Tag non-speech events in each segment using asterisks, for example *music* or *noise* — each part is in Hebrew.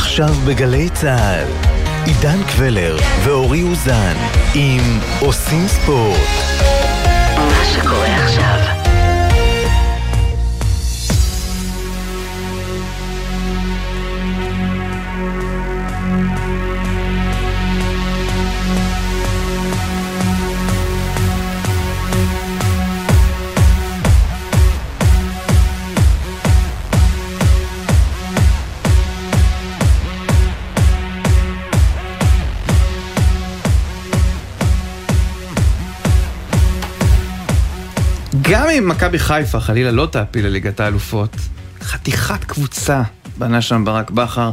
עכשיו בגלי צה"ל, עידן קבלר ואורי אוזן עם עושים ספורט. מה שקורה עכשיו גם אם מכבי חיפה חלילה לא תעפיל לליגת האלופות, חתיכת קבוצה בנה שם ברק בכר,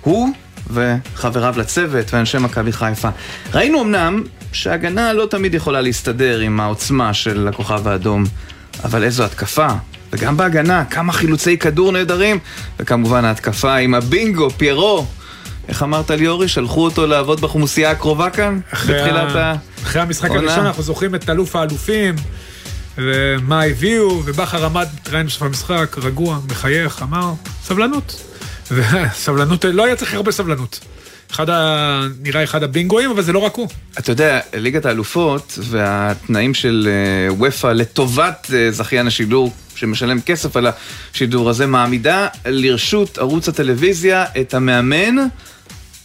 הוא וחבריו לצוות ואנשי מכבי חיפה. ראינו אמנם שהגנה לא תמיד יכולה להסתדר עם העוצמה של הכוכב האדום, אבל איזו התקפה. וגם בהגנה, כמה חילוצי כדור נהדרים, וכמובן ההתקפה עם הבינגו, פיירו. איך אמרת ליאורי? שלחו אותו לעבוד בחומוסייה הקרובה כאן? בתחילת ה... אחרי המשחק. הראשון אנחנו זוכרים את אלוף האלופים, ומה הביאו, ובכר עמד, בסוף המשחק, רגוע, מחייך, אמר, סבלנות. וסבלנות, לא היה צריך הרבה סבלנות. אחד ה... נראה אחד הבינגואים, אבל זה לא רק הוא. אתה יודע, ליגת האלופות והתנאים של אה, וופא לטובת אה, זכיין השידור שמשלם כסף על השידור הזה, מעמידה לרשות ערוץ הטלוויזיה את המאמן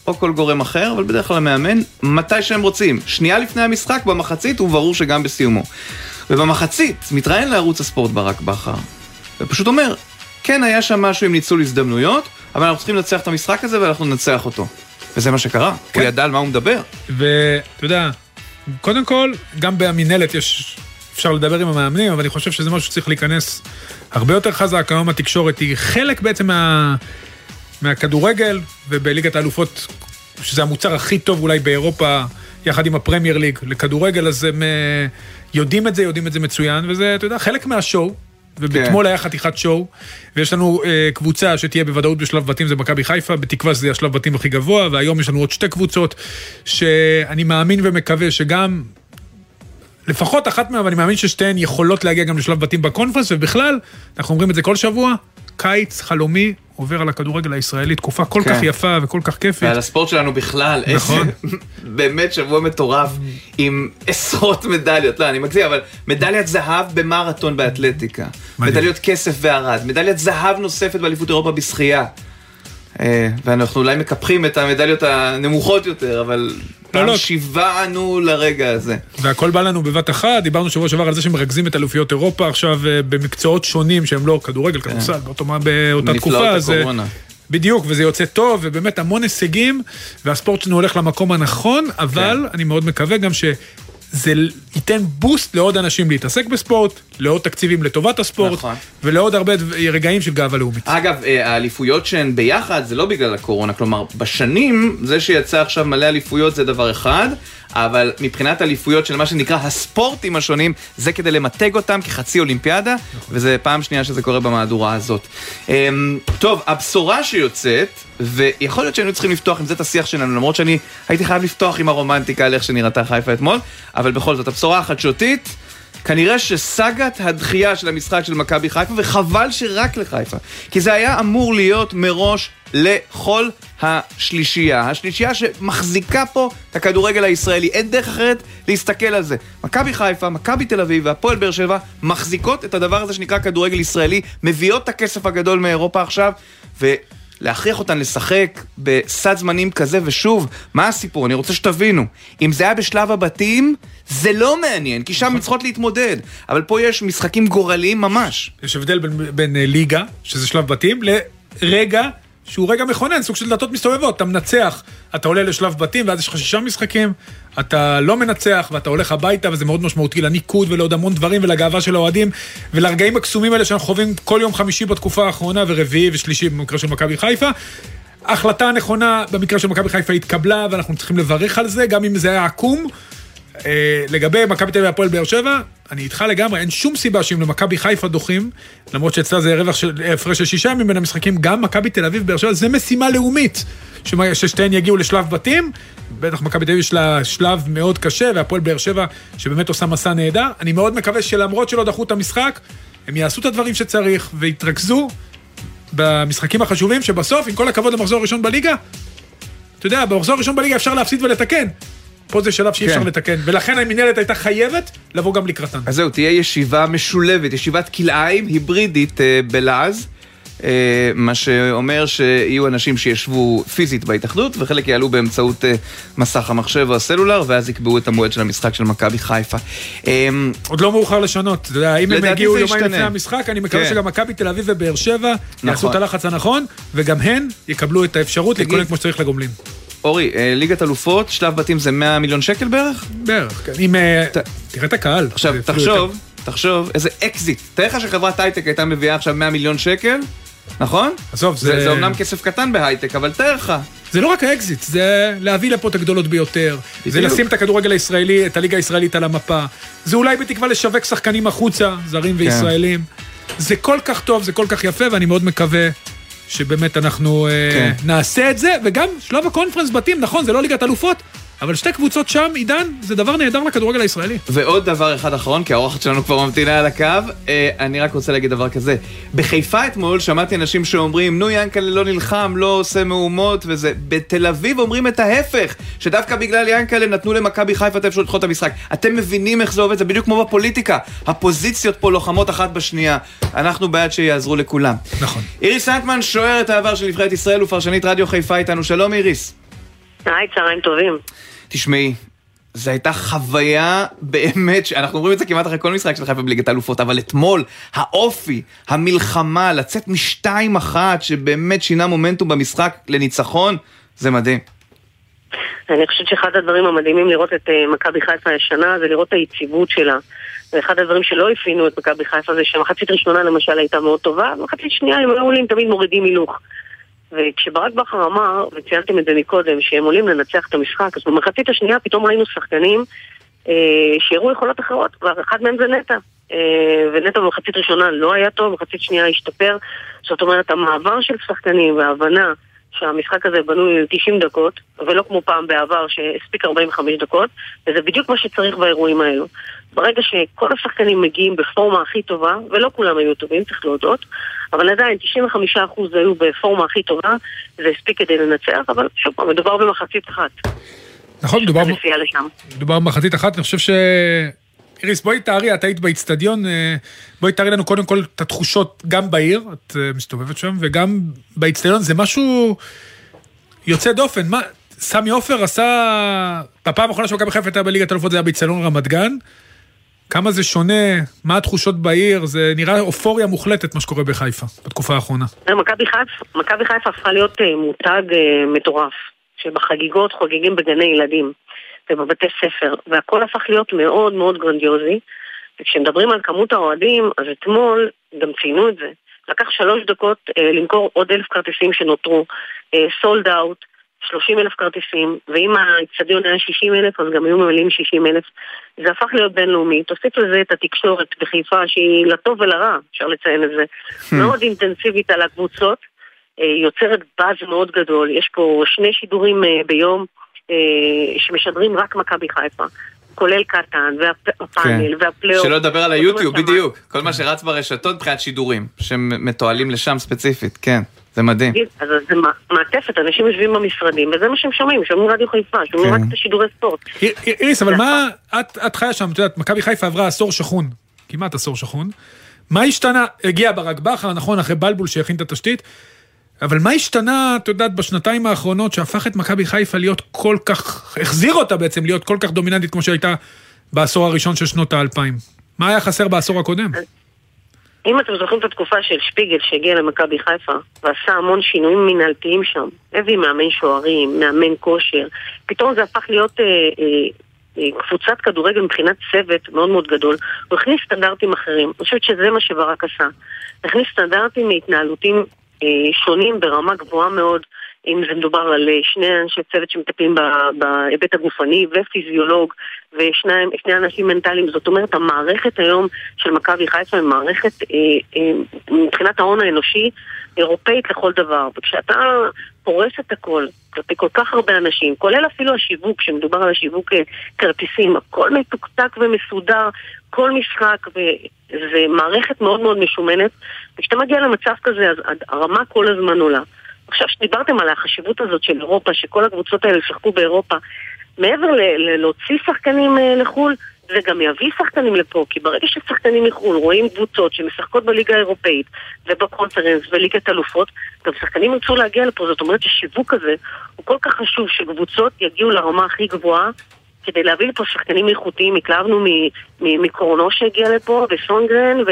או כל גורם אחר, אבל בדרך כלל המאמן, מתי שהם רוצים. שנייה לפני המשחק, במחצית, וברור שגם בסיומו. ובמחצית, מתראיין לערוץ הספורט ברק בכר, ופשוט אומר, כן, היה שם משהו עם ניצול הזדמנויות, אבל אנחנו צריכים לנצח את המשחק הזה ואנחנו ננצח אותו. וזה מה שקרה, כן. הוא ידע על מה הוא מדבר. ואתה יודע, קודם כל, גם במינהלת יש, אפשר לדבר עם המאמנים, אבל אני חושב שזה משהו שצריך להיכנס הרבה יותר חזק. היום התקשורת היא חלק בעצם מה, מהכדורגל, ובליגת האלופות, שזה המוצר הכי טוב אולי באירופה, יחד עם הפרמייר ליג, לכדורגל, אז הם אה, יודעים את זה, יודעים את זה מצוין, וזה, אתה יודע, חלק מהשואו. ובאתמול כן. היה חתיכת שואו, ויש לנו אה, קבוצה שתהיה בוודאות בשלב בתים, זה מכבי חיפה, בתקווה שזה יהיה השלב בתים הכי גבוה, והיום יש לנו עוד שתי קבוצות, שאני מאמין ומקווה שגם, לפחות אחת מהן, ואני מאמין ששתיהן יכולות להגיע גם לשלב בתים בקונפרנס, ובכלל, אנחנו אומרים את זה כל שבוע, קיץ חלומי עובר על הכדורגל הישראלי, תקופה כל כן. כך יפה וכל כך כיפית. ועל הספורט שלנו בכלל, נכון. איזה *laughs* באמת שבוע מטורף עם עשרות מדליות, לא אני מגזים, אבל מדליית זהב במרתון באתלטיקה, מדהים. מדליות כסף וערד, מדליית זהב נוספת באליפות אירופה בשחייה. אה, ואנחנו אולי מקפחים את המדליות הנמוכות יותר, אבל פעם לא. שיווענו לרגע הזה. והכל בא לנו בבת אחת, דיברנו שבוע שעבר על זה שמרכזים את אלופיות אירופה עכשיו אה, במקצועות שונים שהם לא כדורגל, כדורסל, באותו- באותה תקופה, כן. נפלאות אז... אה, הקורונה. בדיוק, וזה יוצא טוב, ובאמת המון הישגים, והספורט שלנו הולך למקום הנכון, אבל כן. אני מאוד מקווה גם שזה ייתן בוסט לעוד אנשים להתעסק בספורט, לעוד תקציבים לטובת הספורט, נכון. ולעוד הרבה רגעים של גאווה לאומית. אגב, אה, האליפויות שהן ביחד זה לא בגלל הקורונה, כלומר, בשנים, זה שיצא עכשיו מלא אליפויות זה דבר אחד, אבל מבחינת אליפויות של מה שנקרא הספורטים השונים, זה כדי למתג אותם כחצי אולימפיאדה, וזה פעם שנייה שזה קורה במהדורה הזאת. אמ, טוב, הבשורה שיוצאת, ויכול להיות שהיינו צריכים לפתוח עם זה את השיח שלנו, למרות שאני הייתי חייב לפתוח עם הרומנטיקה על איך שנראתה חיפה אתמול, אבל בכל זאת, הבשורה החדשותית, כנראה שסאגת הדחייה של המשחק של מכבי חיפה, וחבל שרק לחיפה, כי זה היה אמור להיות מראש לכל השלישייה. השלישייה שמחזיקה פה את הכדורגל הישראלי. אין דרך אחרת להסתכל על זה. מכבי חיפה, מכבי תל אביב והפועל באר שבע מחזיקות את הדבר הזה שנקרא כדורגל ישראלי, מביאות את הכסף הגדול מאירופה עכשיו, ו... להכריח אותן לשחק בסד זמנים כזה, ושוב, מה הסיפור? אני רוצה שתבינו. אם זה היה בשלב הבתים, זה לא מעניין, כי שם הן צריכות להתמודד. אבל פה יש משחקים גורליים ממש. יש הבדל בין, בין אה, ליגה, שזה שלב בתים, לרגע שהוא רגע מכונן, סוג של דלתות מסתובבות. אתה מנצח, אתה עולה לשלב בתים, ואז יש לך שישה משחקים, אתה לא מנצח, ואתה הולך הביתה, וזה מאוד משמעותי לניקוד ולעוד המון דברים, ולגאווה של האוהדים, ולרגעים הקסומים האלה שאנחנו חווים כל יום חמישי בתקופה האחרונה, ורביעי ושלישי במקרה של מכבי חיפה. ההחלטה הנכונה במקרה של מכבי חיפה התקבלה, ואנחנו צריכים לברך על זה, גם אם זה היה עקום. אה, לגבי מכבי תל אביב והפועל באר שבע, אני איתך לגמרי, אין שום סיבה שאם למכבי חיפה דוחים, למרות שאצלה זה רווח של הפרש של שישה ימים בין המשחקים, גם מכבי תל אביב ובאר שבע זה משימה לאומית, ששתיהן יגיעו לשלב בתים, בטח מכבי תל אביב יש לה שלב מאוד קשה, והפועל באר שבע שבאמת עושה מסע נהדר, אני מאוד מקווה שלמרות שלא דחו את המשחק, הם יעשו את הדברים שצריך ויתרכזו. במשחקים החשובים, שבסוף, עם כל הכבוד למחזור הראשון בליגה, אתה יודע, במחזור הראשון בליגה אפשר להפסיד ולתקן. פה זה שלב שאי אפשר כן. לתקן, ולכן המינהלת הייתה חייבת לבוא גם לקראתן. אז זהו, תהיה ישיבה משולבת, ישיבת כלאיים היברידית אה, בלעז. אה, מה שאומר שיהיו אנשים שישבו פיזית בהתאחדות וחלק יעלו באמצעות אה, מסך המחשב או הסלולר ואז יקבעו את המועד של המשחק של מכבי חיפה. עוד לא מאוחר לשנות, אתה יודע, אם הם יגיעו יומיים. לפני המשחק, אני מקווה כן. שגם מכבי תל אביב ובאר שבע יעשו נכון. את הלחץ הנכון, וגם הן יקבלו את האפשרות להתכונן כמו שצריך לגומלין. אורי, אה, ליגת אלופות, שלב בתים זה 100 מיליון שקל בערך? בערך, כן. אם... אה, תראה את הקהל. עכשיו, זה תחשוב, תחשוב איזה אקזיט. תאר לך שחברת הייטק הייתה מביאה עכשיו 100 מיליון שקל, נכון? עזוב, זה, זה- זה אומנם כסף קטן בהייטק, אבל תאר לך. זה לא רק האקזיט, זה להביא לפה את הגדולות ביותר. זה בדיוק. לשים את הכדורגל הישראלי, את הליגה הישראלית על המפה. זה אולי בתקווה לשווק שחקנים החוצה, זרים וישראלים. זה כל כך טוב, זה כל כך יפה, ואני מאוד מקווה שבאמת אנחנו אה, כן. נעשה את זה, וגם שלב הקונפרנס בתים, נכון, זה לא ליגת אלופות, אבל שתי קבוצות שם, עידן, זה דבר נהדר לכדורגל הישראלי. ועוד דבר אחד אחרון, כי האורחת שלנו כבר ממתינה על הקו, אה, אני רק רוצה להגיד דבר כזה. בחיפה אתמול שמעתי אנשים שאומרים, נו ינקלה לא נלחם, לא עושה מהומות וזה. בתל אביב אומרים את ההפך, שדווקא בגלל ינקלה נתנו למכבי חיפה את האפשרות לדחות את המשחק. אתם מבינים איך זה עובד? זה בדיוק כמו בפוליטיקה. הפוזיציות פה לוחמות אחת בשנייה. אנחנו בעד שיעזרו לכולם. נכון. איריס סנטמן, שוערת העבר של נבחרת ישראל ופרשנית רדיו חיפה איתנו. שלום איריס. היי, צהריים טובים. תשמעי, זו הייתה חוויה באמת, אנחנו אומרים את זה כמעט אחרי כל משחק של חיפה בליגת האלופות, אבל אתמול, האופי, המלחמה, לצאת משתיים אחת, שבאמת שינה מומנטום במשחק לניצחון, זה מדהים. אני חושבת שאחד הדברים המדהימים לראות את אה, מכבי חיפה הישנה זה לראות את היציבות שלה. ואחד הדברים שלא הפינו את מכבי חיפה זה שהמחצית ראשונה למשל הייתה מאוד טובה, ומחצית שנייה הם היו עולים תמיד מורידים הילוך. וכשברק בכר אמר, וציינתם את זה מקודם, שהם עולים לנצח את המשחק, אז במחצית השנייה פתאום ראינו שחקנים אה, שהראו יכולות אחרות, ואחד מהם זה נטע. אה, ונטע במחצית ראשונה לא היה טוב, במחצית שנייה השתפר. זאת אומרת, המעבר של שחקנים וההבנה שהמשחק הזה בנוי ל-90 דקות, ולא כמו פעם בעבר שהספיק 45 דקות, וזה בדיוק מה שצריך באירועים האלו. ברגע שכל השחקנים מגיעים בפורמה הכי טובה, ולא כולם היו טובים, צריך להודות, אבל עדיין 95% היו בפורמה הכי טובה, זה הספיק כדי לנצח, אבל שוב פעם, מדובר במחצית אחת. נכון. מדובר במחצית אחת, אני חושב ש... איריס, בואי תארי, את היית באיצטדיון, אה, בואי תארי לנו קודם כל את התחושות גם בעיר, את אה, מסתובבת שם, וגם באיצטדיון, זה משהו יוצא דופן. מה, סמי עופר עשה, בפעם האחרונה שמכבי חיפה הייתה בליגת אלופות זה היה באיצטדיון רמת גן. כמה זה שונה, מה התחושות בעיר, זה נראה אופוריה מוחלטת מה שקורה בחיפה בתקופה האחרונה. מכבי חיפה, הפכה להיות אה, מותג מטורף, שבחגיגות חוגגים בגני ילדים ובבתי ספר, והכל הפך להיות מאוד מאוד גרנדיוזי. וכשמדברים על כמות האוהדים, אז אתמול גם ציינו את זה. לקח שלוש דקות אה, למכור עוד אלף כרטיסים שנותרו, sold out, 30 אלף כרטיסים, ואם האצטדיון היה 60 אלף, אז גם היו ממלאים 60 אלף. זה הפך להיות בינלאומי. תוסיף לזה את התקשורת בחיפה, שהיא לטוב ולרע, אפשר לציין את זה, מאוד אינטנסיבית על הקבוצות, אה, יוצרת באז מאוד גדול. יש פה שני שידורים אה, ביום אה, שמשדרים רק מכבי חיפה. כולל קטן, והפאנל, והפלייאוף. שלא לדבר על היוטיוב, בדיוק. כל מה שרץ ברשתות מבחינת שידורים, שמתועלים לשם ספציפית, כן. זה מדהים. אז זה מע- מעטפת, אנשים יושבים במשרדים, וזה מה שהם שומעים, שומעים רדיו חיפה, שומעים כן. רק את השידורי ספורט. איר- איריס, אבל מה, את, את חיה שם, את יודעת, מכבי חיפה עברה עשור שחון, כמעט עשור שחון. מה השתנה? הגיע ברק בכר, נכון, אחרי בלבול שהכין את התשתית, אבל מה השתנה, את יודעת, בשנתיים האחרונות שהפך את מכבי חיפה להיות כל כך, החזיר אותה בעצם להיות כל כך דומיננטית כמו שהייתה בעשור הראשון של שנות האלפיים? מה היה חסר בעשור הקודם? אם אתם זוכרים את התקופה של שפיגל שהגיע למכבי חיפה ועשה המון שינויים מנהלתיים שם, הביא מאמן שוערים, מאמן כושר, פתאום זה הפך להיות אה, אה, אה, קבוצת כדורגל מבחינת צוות מאוד מאוד גדול, הוא הכניס סטנדרטים אחרים, אני חושבת שזה מה שברק עשה, הכניס סטנדרטים מהתנהלותיים אה, שונים ברמה גבוהה מאוד, אם זה מדובר על אה, שני אנשי צוות שמטפלים בהיבט הגופני ופיזיולוג ושני אנשים מנטליים, זאת אומרת המערכת היום של מכבי חיפה היא מערכת אה, אה, מבחינת ההון האנושי אירופאית לכל דבר, וכשאתה פורס את הכל כלפי כל כך הרבה אנשים, כולל אפילו השיווק, כשמדובר על השיווק אה, כרטיסים, הכל מתוקתק ומסודר, כל משחק, וזה מערכת מאוד מאוד משומנת, וכשאתה מגיע למצב כזה, אז הרמה כל הזמן עולה. עכשיו שדיברתם על החשיבות הזאת של אירופה, שכל הקבוצות האלה שחקו באירופה, מעבר להוציא שחקנים אה, לחו"ל, זה גם יביא שחקנים לפה, כי ברגע ששחקנים מחו"ל רואים קבוצות שמשחקות בליגה האירופאית ובקונפרנס וליגת אלופות, גם שחקנים ירצו להגיע לפה, זאת אומרת ששיווק הזה הוא כל כך חשוב שקבוצות יגיעו לרמה הכי גבוהה כדי להביא לפה שחקנים איכותיים, התלהבנו מקורנו שהגיע לפה, וסונגרן, ו...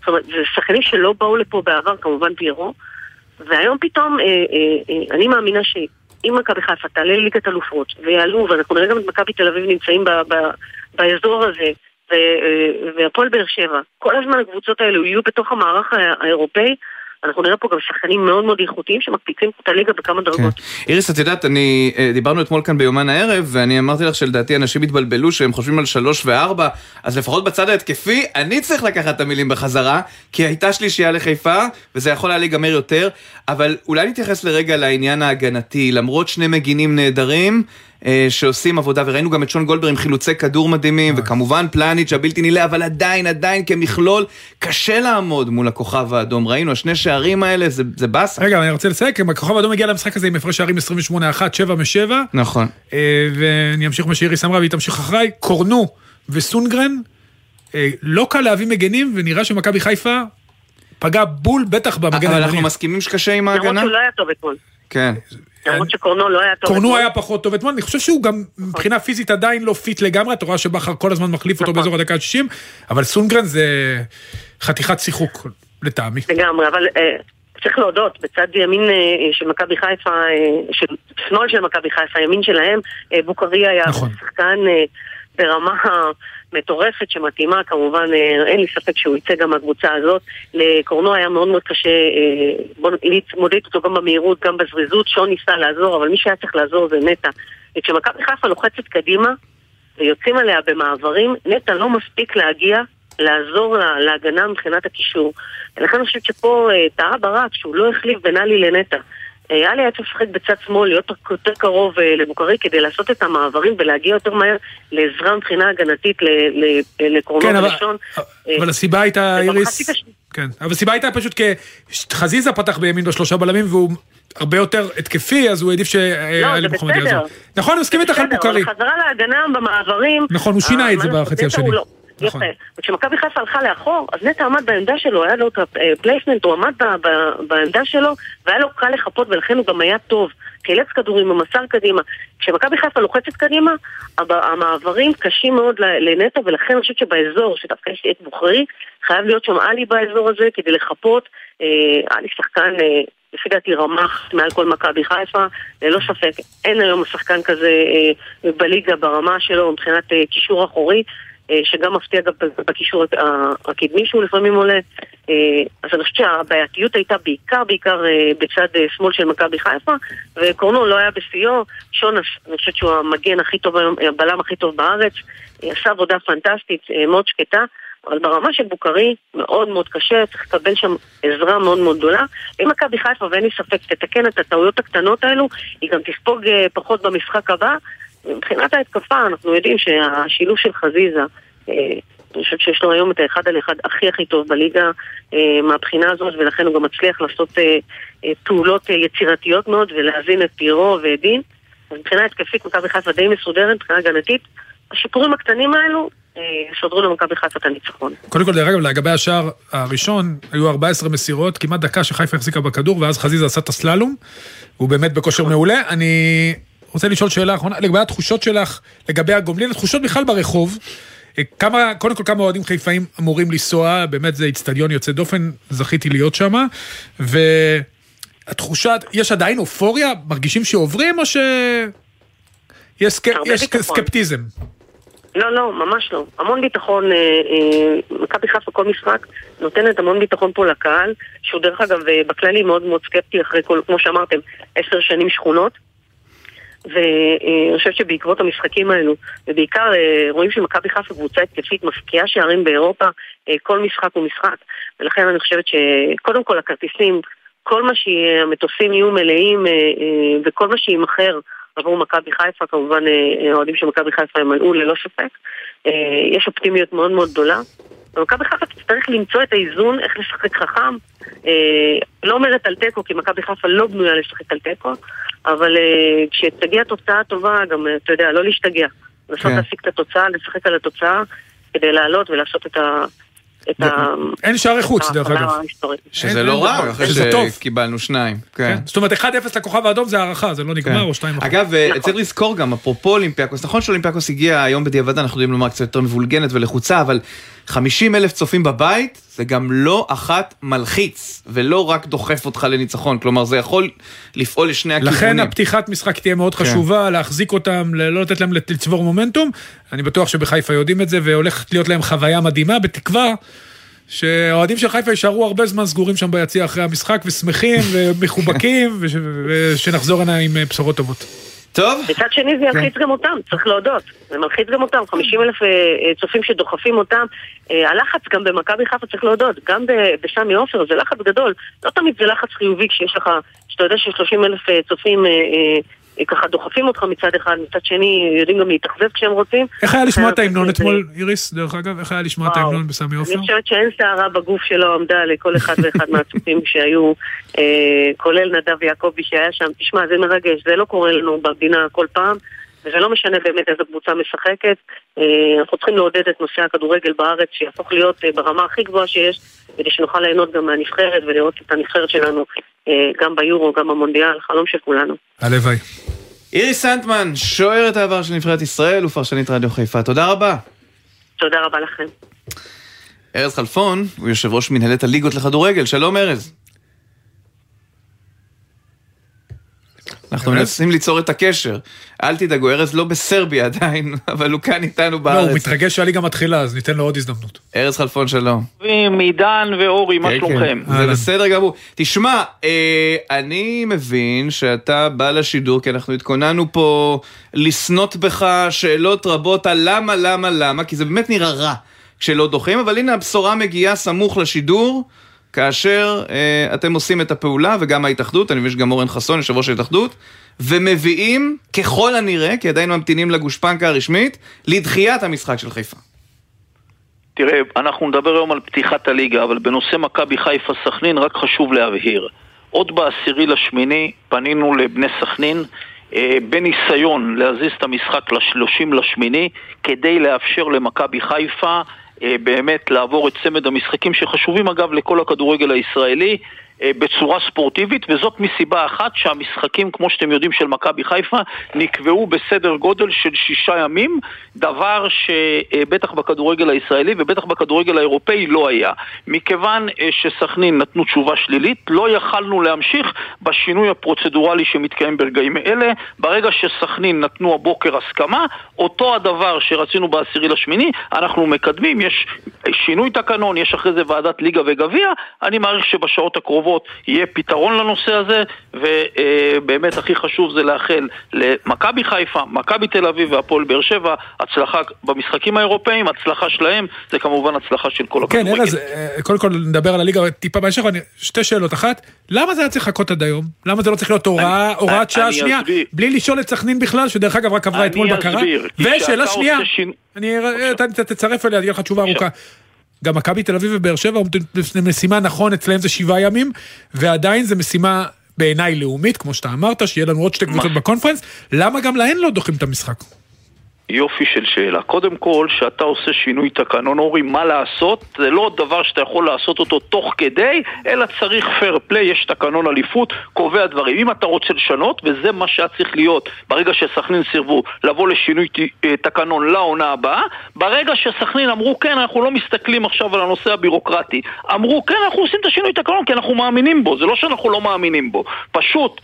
זאת אומרת, זה שחקנים שלא באו לפה בעבר, כמובן פיירו, והיום פתאום, אה, אה, אה, אני מאמינה שאם מכבי חיפה תעלה לליגת אלופות ויעלו, ואנחנו נראה גם את מכבי תל אביב נמצאים ב, ב, באזור הזה, אה, והפועל באר שבע, כל הזמן הקבוצות האלו יהיו בתוך המערך האירופאי, אנחנו נראה פה גם שחקנים מאוד מאוד איכותיים שמקפיצים את הליגה בכמה דרגות. כן. איריס, את יודעת, אני, אה, דיברנו אתמול כאן ביומן הערב, ואני אמרתי לך שלדעתי אנשים התבלבלו שהם חושבים על שלוש וארבע, אז לפחות בצד ההתקפי, אני צריך לקחת את המילים בחזרה, כי הייתה שלישייה לחיפה, וזה יכול היה להיגמר יותר, אבל אולי נתייחס לרגע לעניין ההגנתי, למרות שני מגינים נהדרים, שעושים עבודה, וראינו גם את שון גולדבר עם חילוצי כדור מדהימים, וכמובן פלניץ' הבלתי נילא, אבל עדיין, עדיין כמכלול, קשה לעמוד מול הכוכב האדום. ראינו, השני שערים האלה, זה, זה באסה. רגע, אני רוצה לסיים, הכוכב האדום הגיע למשחק הזה עם הפרש שערים 28-1, 7 מ-7. נכון. אה, ואני אמשיך מה שאיריס אמרה, והיא תמשיך אחריי, קורנו וסונגרן, אה, לא קל להביא מגנים, ונראה שמכבי חיפה פגע בול, בטח במגן אבל אנחנו מסכימים שקשה עם ההגנה? למרות שהוא לא היה טוב אתמול. כן. למרות שקורנו לא היה טוב. קורנו היה פחות טוב אתמול, אני חושב שהוא גם מבחינה פיזית עדיין לא fit לגמרי, אתה רואה שבכר כל הזמן מחליף אותו נכון. באזור הדקה ה-60, אבל סונדגרן זה חתיכת שיחוק לטעמי. לגמרי, אבל אה, צריך להודות, בצד ימין אה, של מכבי חיפה, של שמאל של מכבי חיפה, ימין שלהם, בוקרי היה נכון. שחקן ברמה מטורפת שמתאימה, כמובן אה, אין לי ספק שהוא יצא גם מהקבוצה הזאת. לקורנו היה מאוד מאוד קשה, אה, בוא נתמודד איתו גם במהירות, גם בזריזות, שון ניסה לעזור, אבל מי שהיה צריך לעזור זה נטע. וכשמכבי חיפה לוחצת קדימה ויוצאים עליה במעברים, נטע לא מספיק להגיע לעזור לה, להגנה מבחינת הקישור. ולכן אני חושבת שפה אה, טעה ברק שהוא לא החליף בין עלי לנטע. היה היה צריך לשחק בצד שמאל, להיות יותר קרוב אה, לבוקרי כדי לעשות את המעברים ולהגיע יותר מהר לעזרה מבחינה הגנתית לקרונות כן, ראשון. אבל הסיבה הייתה, איריס... כן, אבל הסיבה הייתה פשוט כי חזיזה פתח בימין בשלושה בלמים והוא הרבה יותר התקפי, אז הוא העדיף שאלי מוחמד יעזור. נכון, אני מסכים איתך על בוקרי. חזרה להגנה במעברים. נכון, הוא שינה את זה אה, בחצי השני. נכון. יפה. וכשמכבי חיפה הלכה לאחור, אז נטע עמד בעמדה שלו, היה לו את ה placement, הוא עמד בעמדה שלו, והיה לו קל לחפות, ולכן הוא גם היה טוב. חילץ כדורים, הוא מסר קדימה. כשמכבי חיפה לוחצת קדימה, המעברים קשים מאוד לנטע, ולכן אני חושבת שבאזור, שדווקא יש את בוכרי, חייב להיות שם עלי באזור הזה כדי לחפות. אה, עלי שחקן, אה, לפי דעתי רמח מעל כל מכבי חיפה, ללא ספק. אין היום שחקן כזה אה, בליגה ברמה שלו מבחינת קישור אחורי. אה, שגם מפתיע גם בקישור הקדמי שהוא לפעמים עולה. אה, אז אני חושבת שהבעייתיות הייתה בעיקר בעיקר אה, בצד שמאל של מכבי חיפה, וקורנו לא היה בשיאו, שון, אני חושבת שהוא המגן הכי טוב היום, הבלם הכי טוב בארץ, עשה עבודה פנטסטית, מאוד שקטה. אבל ברמה של בוקרי, מאוד מאוד קשה, צריך לקבל שם עזרה מאוד מאוד גדולה. אם מכבי חיפה, ואין לי ספק, תתקן את הטעויות הקטנות האלו, היא גם תספוג פחות במשחק הבא, מבחינת ההתקפה, אנחנו יודעים שהשילוב של חזיזה, אה, אני חושבת שיש לו היום את האחד על אחד הכי הכי טוב בליגה אה, מהבחינה הזאת, ולכן הוא גם מצליח לעשות אה, פעולות יצירתיות מאוד ולהזין את פירו ואת דין. אז מבחינה התקפית מכבי חיפה די מסודרת, מבחינה הגנתית. השיפורים הקטנים האלו שודרו למכבי חיפה את הניצחון. קודם כל, דרך אגב, לגבי השער הראשון, היו 14 מסירות, כמעט דקה שחיפה החזיקה בכדור, ואז חזיזה עשה את הסללום, הוא באמת בכושר מעולה. אני רוצה לשאול שאלה אחרונה, לגבי התחושות שלך, לגבי הגומלין, התחושות בכלל ברחוב, אה, כמה, קודם כל כמה אוהדים חיפאים אמורים לנסוע, באמת זה איצטדיון יוצא דופן, זכיתי להיות שם, והתחושה, יש עדיין אופוריה? מרגישים שעוברים או שיש סק... סקפטיזם? לא, לא, ממש לא. המון ביטחון, אה, אה, מכבי חיפה כל משחק נותנת המון ביטחון פה לקהל, שהוא דרך אגב אה, בכללי מאוד מאוד סקפטי אחרי כל, כמו שאמרתם, עשר שנים שכונות. ואני חושבת שבעקבות המשחקים האלו, ובעיקר אה, רואים שמכבי חיפה קבוצה התקפית מפקיעה שערים באירופה, אה, כל משחק הוא משחק. ולכן אני חושבת שקודם כל הכרטיסים, כל מה שהמטוסים יהיו מלאים אה, וכל מה שיימכר עבור מכבי חיפה, כמובן האוהדים של מכבי חיפה ימלאו ללא ספק. יש אופטימיות מאוד מאוד גדולה. ומכבי חיפה תצטרך למצוא את האיזון איך לשחק חכם. אה, לא אומרת על תיקו, כי מכבי חיפה לא בנויה לשחק על תיקו, אבל אה, כשתגיע תוצאה טובה, גם, אה, אתה יודע, לא להשתגע. לנסות כן. להשיג את התוצאה, לשחק על התוצאה, כדי לעלות ולעשות את ה... את ה... אין שערי חוץ, דרך אגב. שזה לא רע, אחרי שזה טוב. שקיבלנו שניים. כן. כן. זאת אומרת, 1-0 לכוכב האדום זה הערכה, זה לא נגמר, כן. או 2 אגב, אה, צריך לזכור גם, אפרופו אולימפיאקוס, נכון שאולימפיאקוס הגיע היום בדיעבד, אנחנו יודעים לומר קצת יותר מבולגנת ולחוצה, אבל 50 אלף צופים בבית, זה גם לא אחת מלחיץ, ולא רק דוחף אותך לניצחון, כלומר זה יכול לפעול לשני הכיוונים. לכן הפתיחת משחק תהיה מאוד כן. חשובה, להחזיק אותם, לא לתת להם לצבור מומנטום. אני בטוח שבחיפה יודעים את זה, והולכת להיות להם חוויה מדהימה, בתקווה שהאוהדים של חיפה יישארו הרבה זמן סגורים שם ביציע אחרי המשחק, ושמחים *laughs* ומחובקים, וש- ושנחזור הנה עם אה, בשורות טובות. טוב, מצד שני זה ילחיץ גם אותם, צריך להודות. זה מלחיץ גם אותם, 50 אלף אה, אה, צופים שדוחפים אותם. אה, הלחץ גם במכבי חיפה צריך להודות, גם בסמי עופר זה לחץ גדול. לא תמיד זה לחץ חיובי כשיש לך, שאתה יודע ש-30 אלף צופים ככה דוחפים אותך מצד אחד, מצד שני יודעים גם להתאכזב כשהם רוצים. איך היה לשמוע את לכן ההמנון זה- אתמול, איריס, דרך אגב? איך היה לשמוע את. ההמנון בסמי עופר? אני חושבת שאין שערה בגוף שלא עמדה לכל אחד ואחד *laughs* מהצופים שהיו, אה, כולל נדב יעקבי שהיה שם. תשמע, זה מרגש, זה לא קורה לנו במדינה כל פעם, וזה לא משנה באמת איזו קבוצה משחקת. אה, אנחנו צריכים לעודד את נושא הכדורגל בארץ, שיהפוך להיות אה, ברמה הכי גבוהה שיש, כדי שנוכל ליהנות גם מהנבחרת ולראות את הנבחרת שלנו אה, גם ביורו, גם במונדיאל, חלום של כולנו. הלוואי. איריס סנטמן, שוערת העבר של נבחרת ישראל ופרשנית רדיו חיפה, תודה רבה. תודה רבה לכם. ארז חלפון הוא יושב ראש מנהלת הליגות לכדורגל, שלום ארז. אנחנו ארז? מנסים ליצור את הקשר. אל תדאגו, ארז לא בסרביה *laughs* עדיין, אבל הוא כאן איתנו לא, הוא בארץ. מתרגש שהליגה מתחילה, אז ניתן לו עוד הזדמנות. ארז חלפון, שלום. עידן ואורי, מה כן, שלומכם? כן, זה אהלן. בסדר גמור. תשמע, אה, אני מבין שאתה בא לשידור, כי אנחנו התכוננו פה לסנוט בך שאלות רבות על למה, למה, למה, כי זה באמת נראה רע כשלא דוחים, אבל הנה הבשורה מגיעה סמוך לשידור. כאשר אה, אתם עושים את הפעולה, וגם ההתאחדות, אני מבין שגם אורן חסון, יושב ראש ההתאחדות, ומביאים, ככל הנראה, כי עדיין ממתינים לגושפנקה הרשמית, לדחיית המשחק של חיפה. תראה, אנחנו נדבר היום על פתיחת הליגה, אבל בנושא מכבי חיפה סכנין רק חשוב להבהיר. עוד בעשירי לשמיני פנינו לבני סכנין אה, בניסיון להזיז את המשחק לשלושים לשמיני כדי לאפשר למכבי חיפה באמת לעבור את צמד המשחקים שחשובים אגב לכל הכדורגל הישראלי. אה, בצורה ספורטיבית וזאת מסיבה אחת שהמשחקים כמו שאתם יודעים של מכבי חיפה נקבעו בסדר גודל של שישה ימים דבר שבטח בכדורגל הישראלי ובטח בכדורגל האירופאי לא היה. מכיוון אה, שסכנין נתנו תשובה שלילית לא יכלנו להמשיך בשינוי הפרוצדורלי שמתקיים ברגעים אלה. ברגע שסכנין נתנו הבוקר הסכמה אותו הדבר שרצינו בעשירי לשמיני אנחנו מקדמים. יש שינוי תקנון יש אחרי זה ועדת ליגה וגביע. אני מעריך שבשעות הקרובות יהיה פתרון לנושא הזה ובאמת הכי חשוב זה לאחל למכבי חיפה, מכבי תל אביב והפועל באר שבע הצלחה במשחקים האירופאים, הצלחה שלהם זה כמובן הצלחה של כל כן, הכדורגל. ארז, אה, קודם כל נדבר על הליגה טיפה בהמשך, שתי שאלות. אחת, למה זה היה צריך לחכות עד היום? למה זה לא צריך להיות אני- הוראת שעה אני שנייה, אסביר. בלי לשאול את סכנין בכלל, שדרך אגב רק עברה אני אתמול בקרה? אסביר, כי ושאלה שנייה, אני אתה תצרף אליה, תהיה לך תשובה. ארוכה. גם מכבי תל אביב ובאר שבע עומדים בפני משימה, נכון, אצלהם זה שבעה ימים, ועדיין זה משימה בעיניי לאומית, כמו שאתה אמרת, שיהיה לנו עוד שתי קבוצות בקונפרנס, למה גם להן לא דוחים את המשחק? יופי של שאלה. קודם כל, שאתה עושה שינוי תקנון, אורי, מה לעשות? זה לא דבר שאתה יכול לעשות אותו תוך כדי, אלא צריך פייר פליי, יש תקנון אליפות, קובע דברים. אם אתה רוצה לשנות, וזה מה שהיה צריך להיות ברגע שסכנין סירבו לבוא לשינוי אה, תקנון לעונה הבאה, ברגע שסכנין אמרו כן, אנחנו לא מסתכלים עכשיו על הנושא הבירוקרטי, אמרו כן, אנחנו עושים את השינוי תקנון כי אנחנו מאמינים בו, זה לא שאנחנו לא מאמינים בו. פשוט,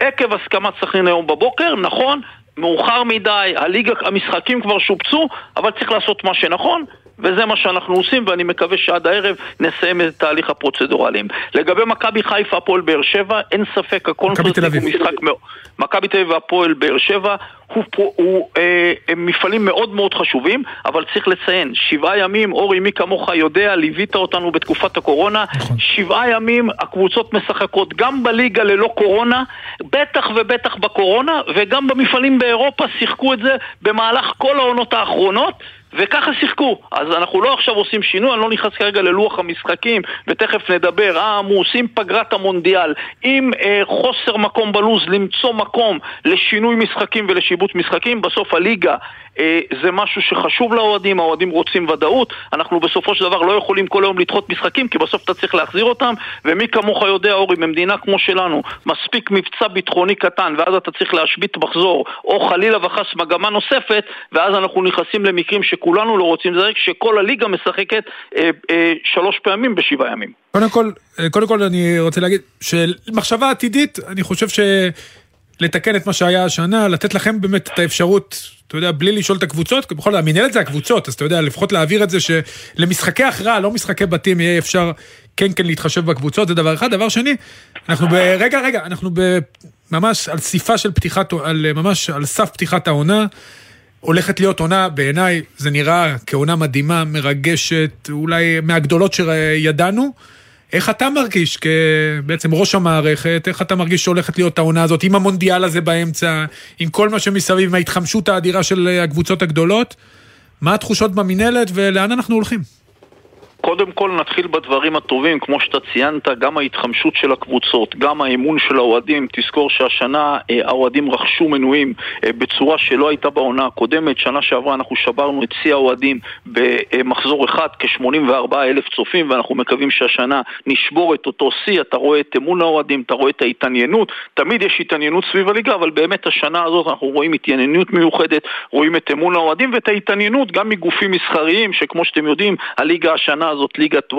עקב הסכמת סכנין היום בבוקר, נכון, מאוחר מדי, הליגה, המשחקים כבר שופצו, אבל צריך לעשות מה שנכון, וזה מה שאנחנו עושים, ואני מקווה שעד הערב נסיים את תהליך הפרוצדורליים. לגבי מכבי חיפה, הפועל באר שבע, אין ספק, הקונפרנס הוא משחק מאוד... מכבי תל אביב והפועל באר שבע הוא, הוא, הוא אה, הם מפעלים מאוד מאוד חשובים, אבל צריך לציין, שבעה ימים, אורי, מי כמוך יודע, ליווית אותנו בתקופת הקורונה, נכון. שבעה ימים הקבוצות משחקות גם בליגה ללא קורונה, בטח ובטח בקורונה, וגם במפעלים באירופה שיחקו את זה במהלך כל העונות האחרונות. וככה שיחקו. אז אנחנו לא עכשיו עושים שינוי, אני לא נכנס כרגע ללוח המשחקים, ותכף נדבר. אה, עושים פגרת המונדיאל עם אה, חוסר מקום בלוז, למצוא מקום לשינוי משחקים ולשיבוץ משחקים. בסוף הליגה אה, זה משהו שחשוב לאוהדים, האוהדים רוצים ודאות. אנחנו בסופו של דבר לא יכולים כל היום לדחות משחקים, כי בסוף אתה צריך להחזיר אותם, ומי כמוך יודע, אורי, במדינה כמו שלנו, מספיק מבצע ביטחוני קטן, ואז אתה צריך להשבית מחזור, או חלילה וחס מגמה נוספת, ואז אנחנו נכנסים למקרים שכולנו לא רוצים, זה שכל הליגה משחקת אה, אה, שלוש פעמים בשבעה ימים. קודם כל, אה, קודם כל אני רוצה להגיד, שמחשבה עתידית, אני חושב ש... לתקן את מה שהיה השנה, לתת לכם באמת את האפשרות, אתה יודע, בלי לשאול את הקבוצות, כי בכל זאת, המנהלת זה הקבוצות, אז אתה יודע, לפחות להעביר את זה שלמשחקי הכרעה, לא משחקי בתים, יהיה אפשר כן כן להתחשב בקבוצות, זה דבר אחד. דבר שני, אנחנו ב... רגע, רגע, אנחנו ב... ממש על סיפה של פתיחת, על, ממש על סף פתיחת העונה. הולכת להיות עונה, בעיניי זה נראה כעונה מדהימה, מרגשת, אולי מהגדולות שידענו. איך אתה מרגיש כבעצם ראש המערכת, איך אתה מרגיש שהולכת להיות העונה הזאת, עם המונדיאל הזה באמצע, עם כל מה שמסביב, עם ההתחמשות האדירה של הקבוצות הגדולות? מה התחושות במינהלת ולאן אנחנו הולכים? קודם כל נתחיל בדברים הטובים, כמו שאתה ציינת, גם ההתחמשות של הקבוצות, גם האמון של האוהדים. תזכור שהשנה אה, האוהדים רכשו מנויים אה, בצורה שלא הייתה בעונה הקודמת. שנה שעברה אנחנו שברנו את שיא האוהדים במחזור אחד, כ-84 אלף צופים, ואנחנו מקווים שהשנה נשבור את אותו שיא. אתה רואה את אמון האוהדים, אתה רואה את ההתעניינות. תמיד יש התעניינות סביב הליגה, אבל באמת השנה הזאת אנחנו רואים התעניינות מיוחדת, רואים את אמון האוהדים ואת ההתעניינות גם מגופים מסחריים, שכמו שאתם יודעים, הליגה השנה הזאת ליגת 1-0,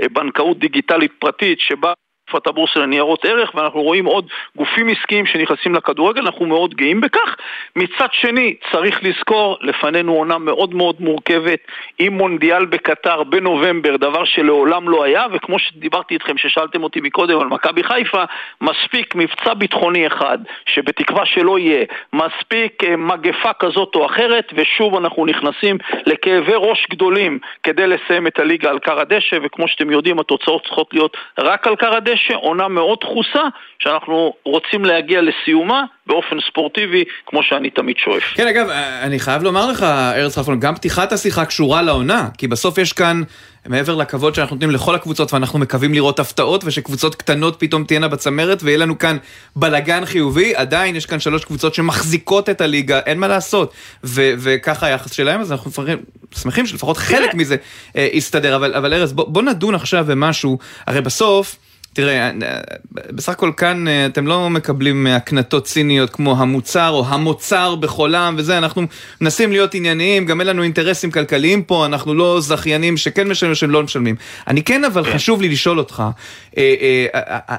אה, בנקאות דיגיטלית פרטית שבה תקופת הבורסה לניירות ערך, ואנחנו רואים עוד גופים עסקיים שנכנסים לכדורגל, אנחנו מאוד גאים בכך. מצד שני, צריך לזכור, לפנינו עונה מאוד מאוד מורכבת עם מונדיאל בקטר בנובמבר, דבר שלעולם לא היה, וכמו שדיברתי איתכם, ששאלתם אותי מקודם על מכבי חיפה, מספיק מבצע ביטחוני אחד, שבתקווה שלא יהיה, מספיק אה, מגפה כזאת או אחרת, ושוב אנחנו נכנסים לכאבי ראש גדולים כדי לסיים את הליגה על קר הדשא, וכמו שאתם יודעים, התוצאות צריכות להיות רק על קר הדשא. שעונה מאוד דחוסה, שאנחנו רוצים להגיע לסיומה באופן ספורטיבי, כמו שאני תמיד שואף. כן, אגב, אני חייב לומר לך, ארז חלפון, גם פתיחת השיחה קשורה לעונה, כי בסוף יש כאן... מעבר לכבוד שאנחנו נותנים לכל הקבוצות ואנחנו מקווים לראות הפתעות ושקבוצות קטנות פתאום תהיינה בצמרת ויהיה לנו כאן בלגן חיובי, עדיין יש כאן שלוש קבוצות שמחזיקות את הליגה, אין מה לעשות. ו- וככה היחס שלהם, אז אנחנו מפרחים, שמחים שלפחות חלק מזה אה, יסתדר. אבל, אבל ארז, בוא, בוא נדון עכשיו במשהו, הרי בסוף... תראה, בסך הכל כאן אה, אתם לא מקבלים הקנטות ציניות כמו המוצר או המוצר בחולם וזה, אנחנו מנסים להיות ענייניים, גם אין לנו אינטרסים כלכליים פה, אנחנו לא זכיינים שכן משלמים או שהם לא משלמים. אני כן, אבל כן. חשוב לי לשאול אותך, אה, אה,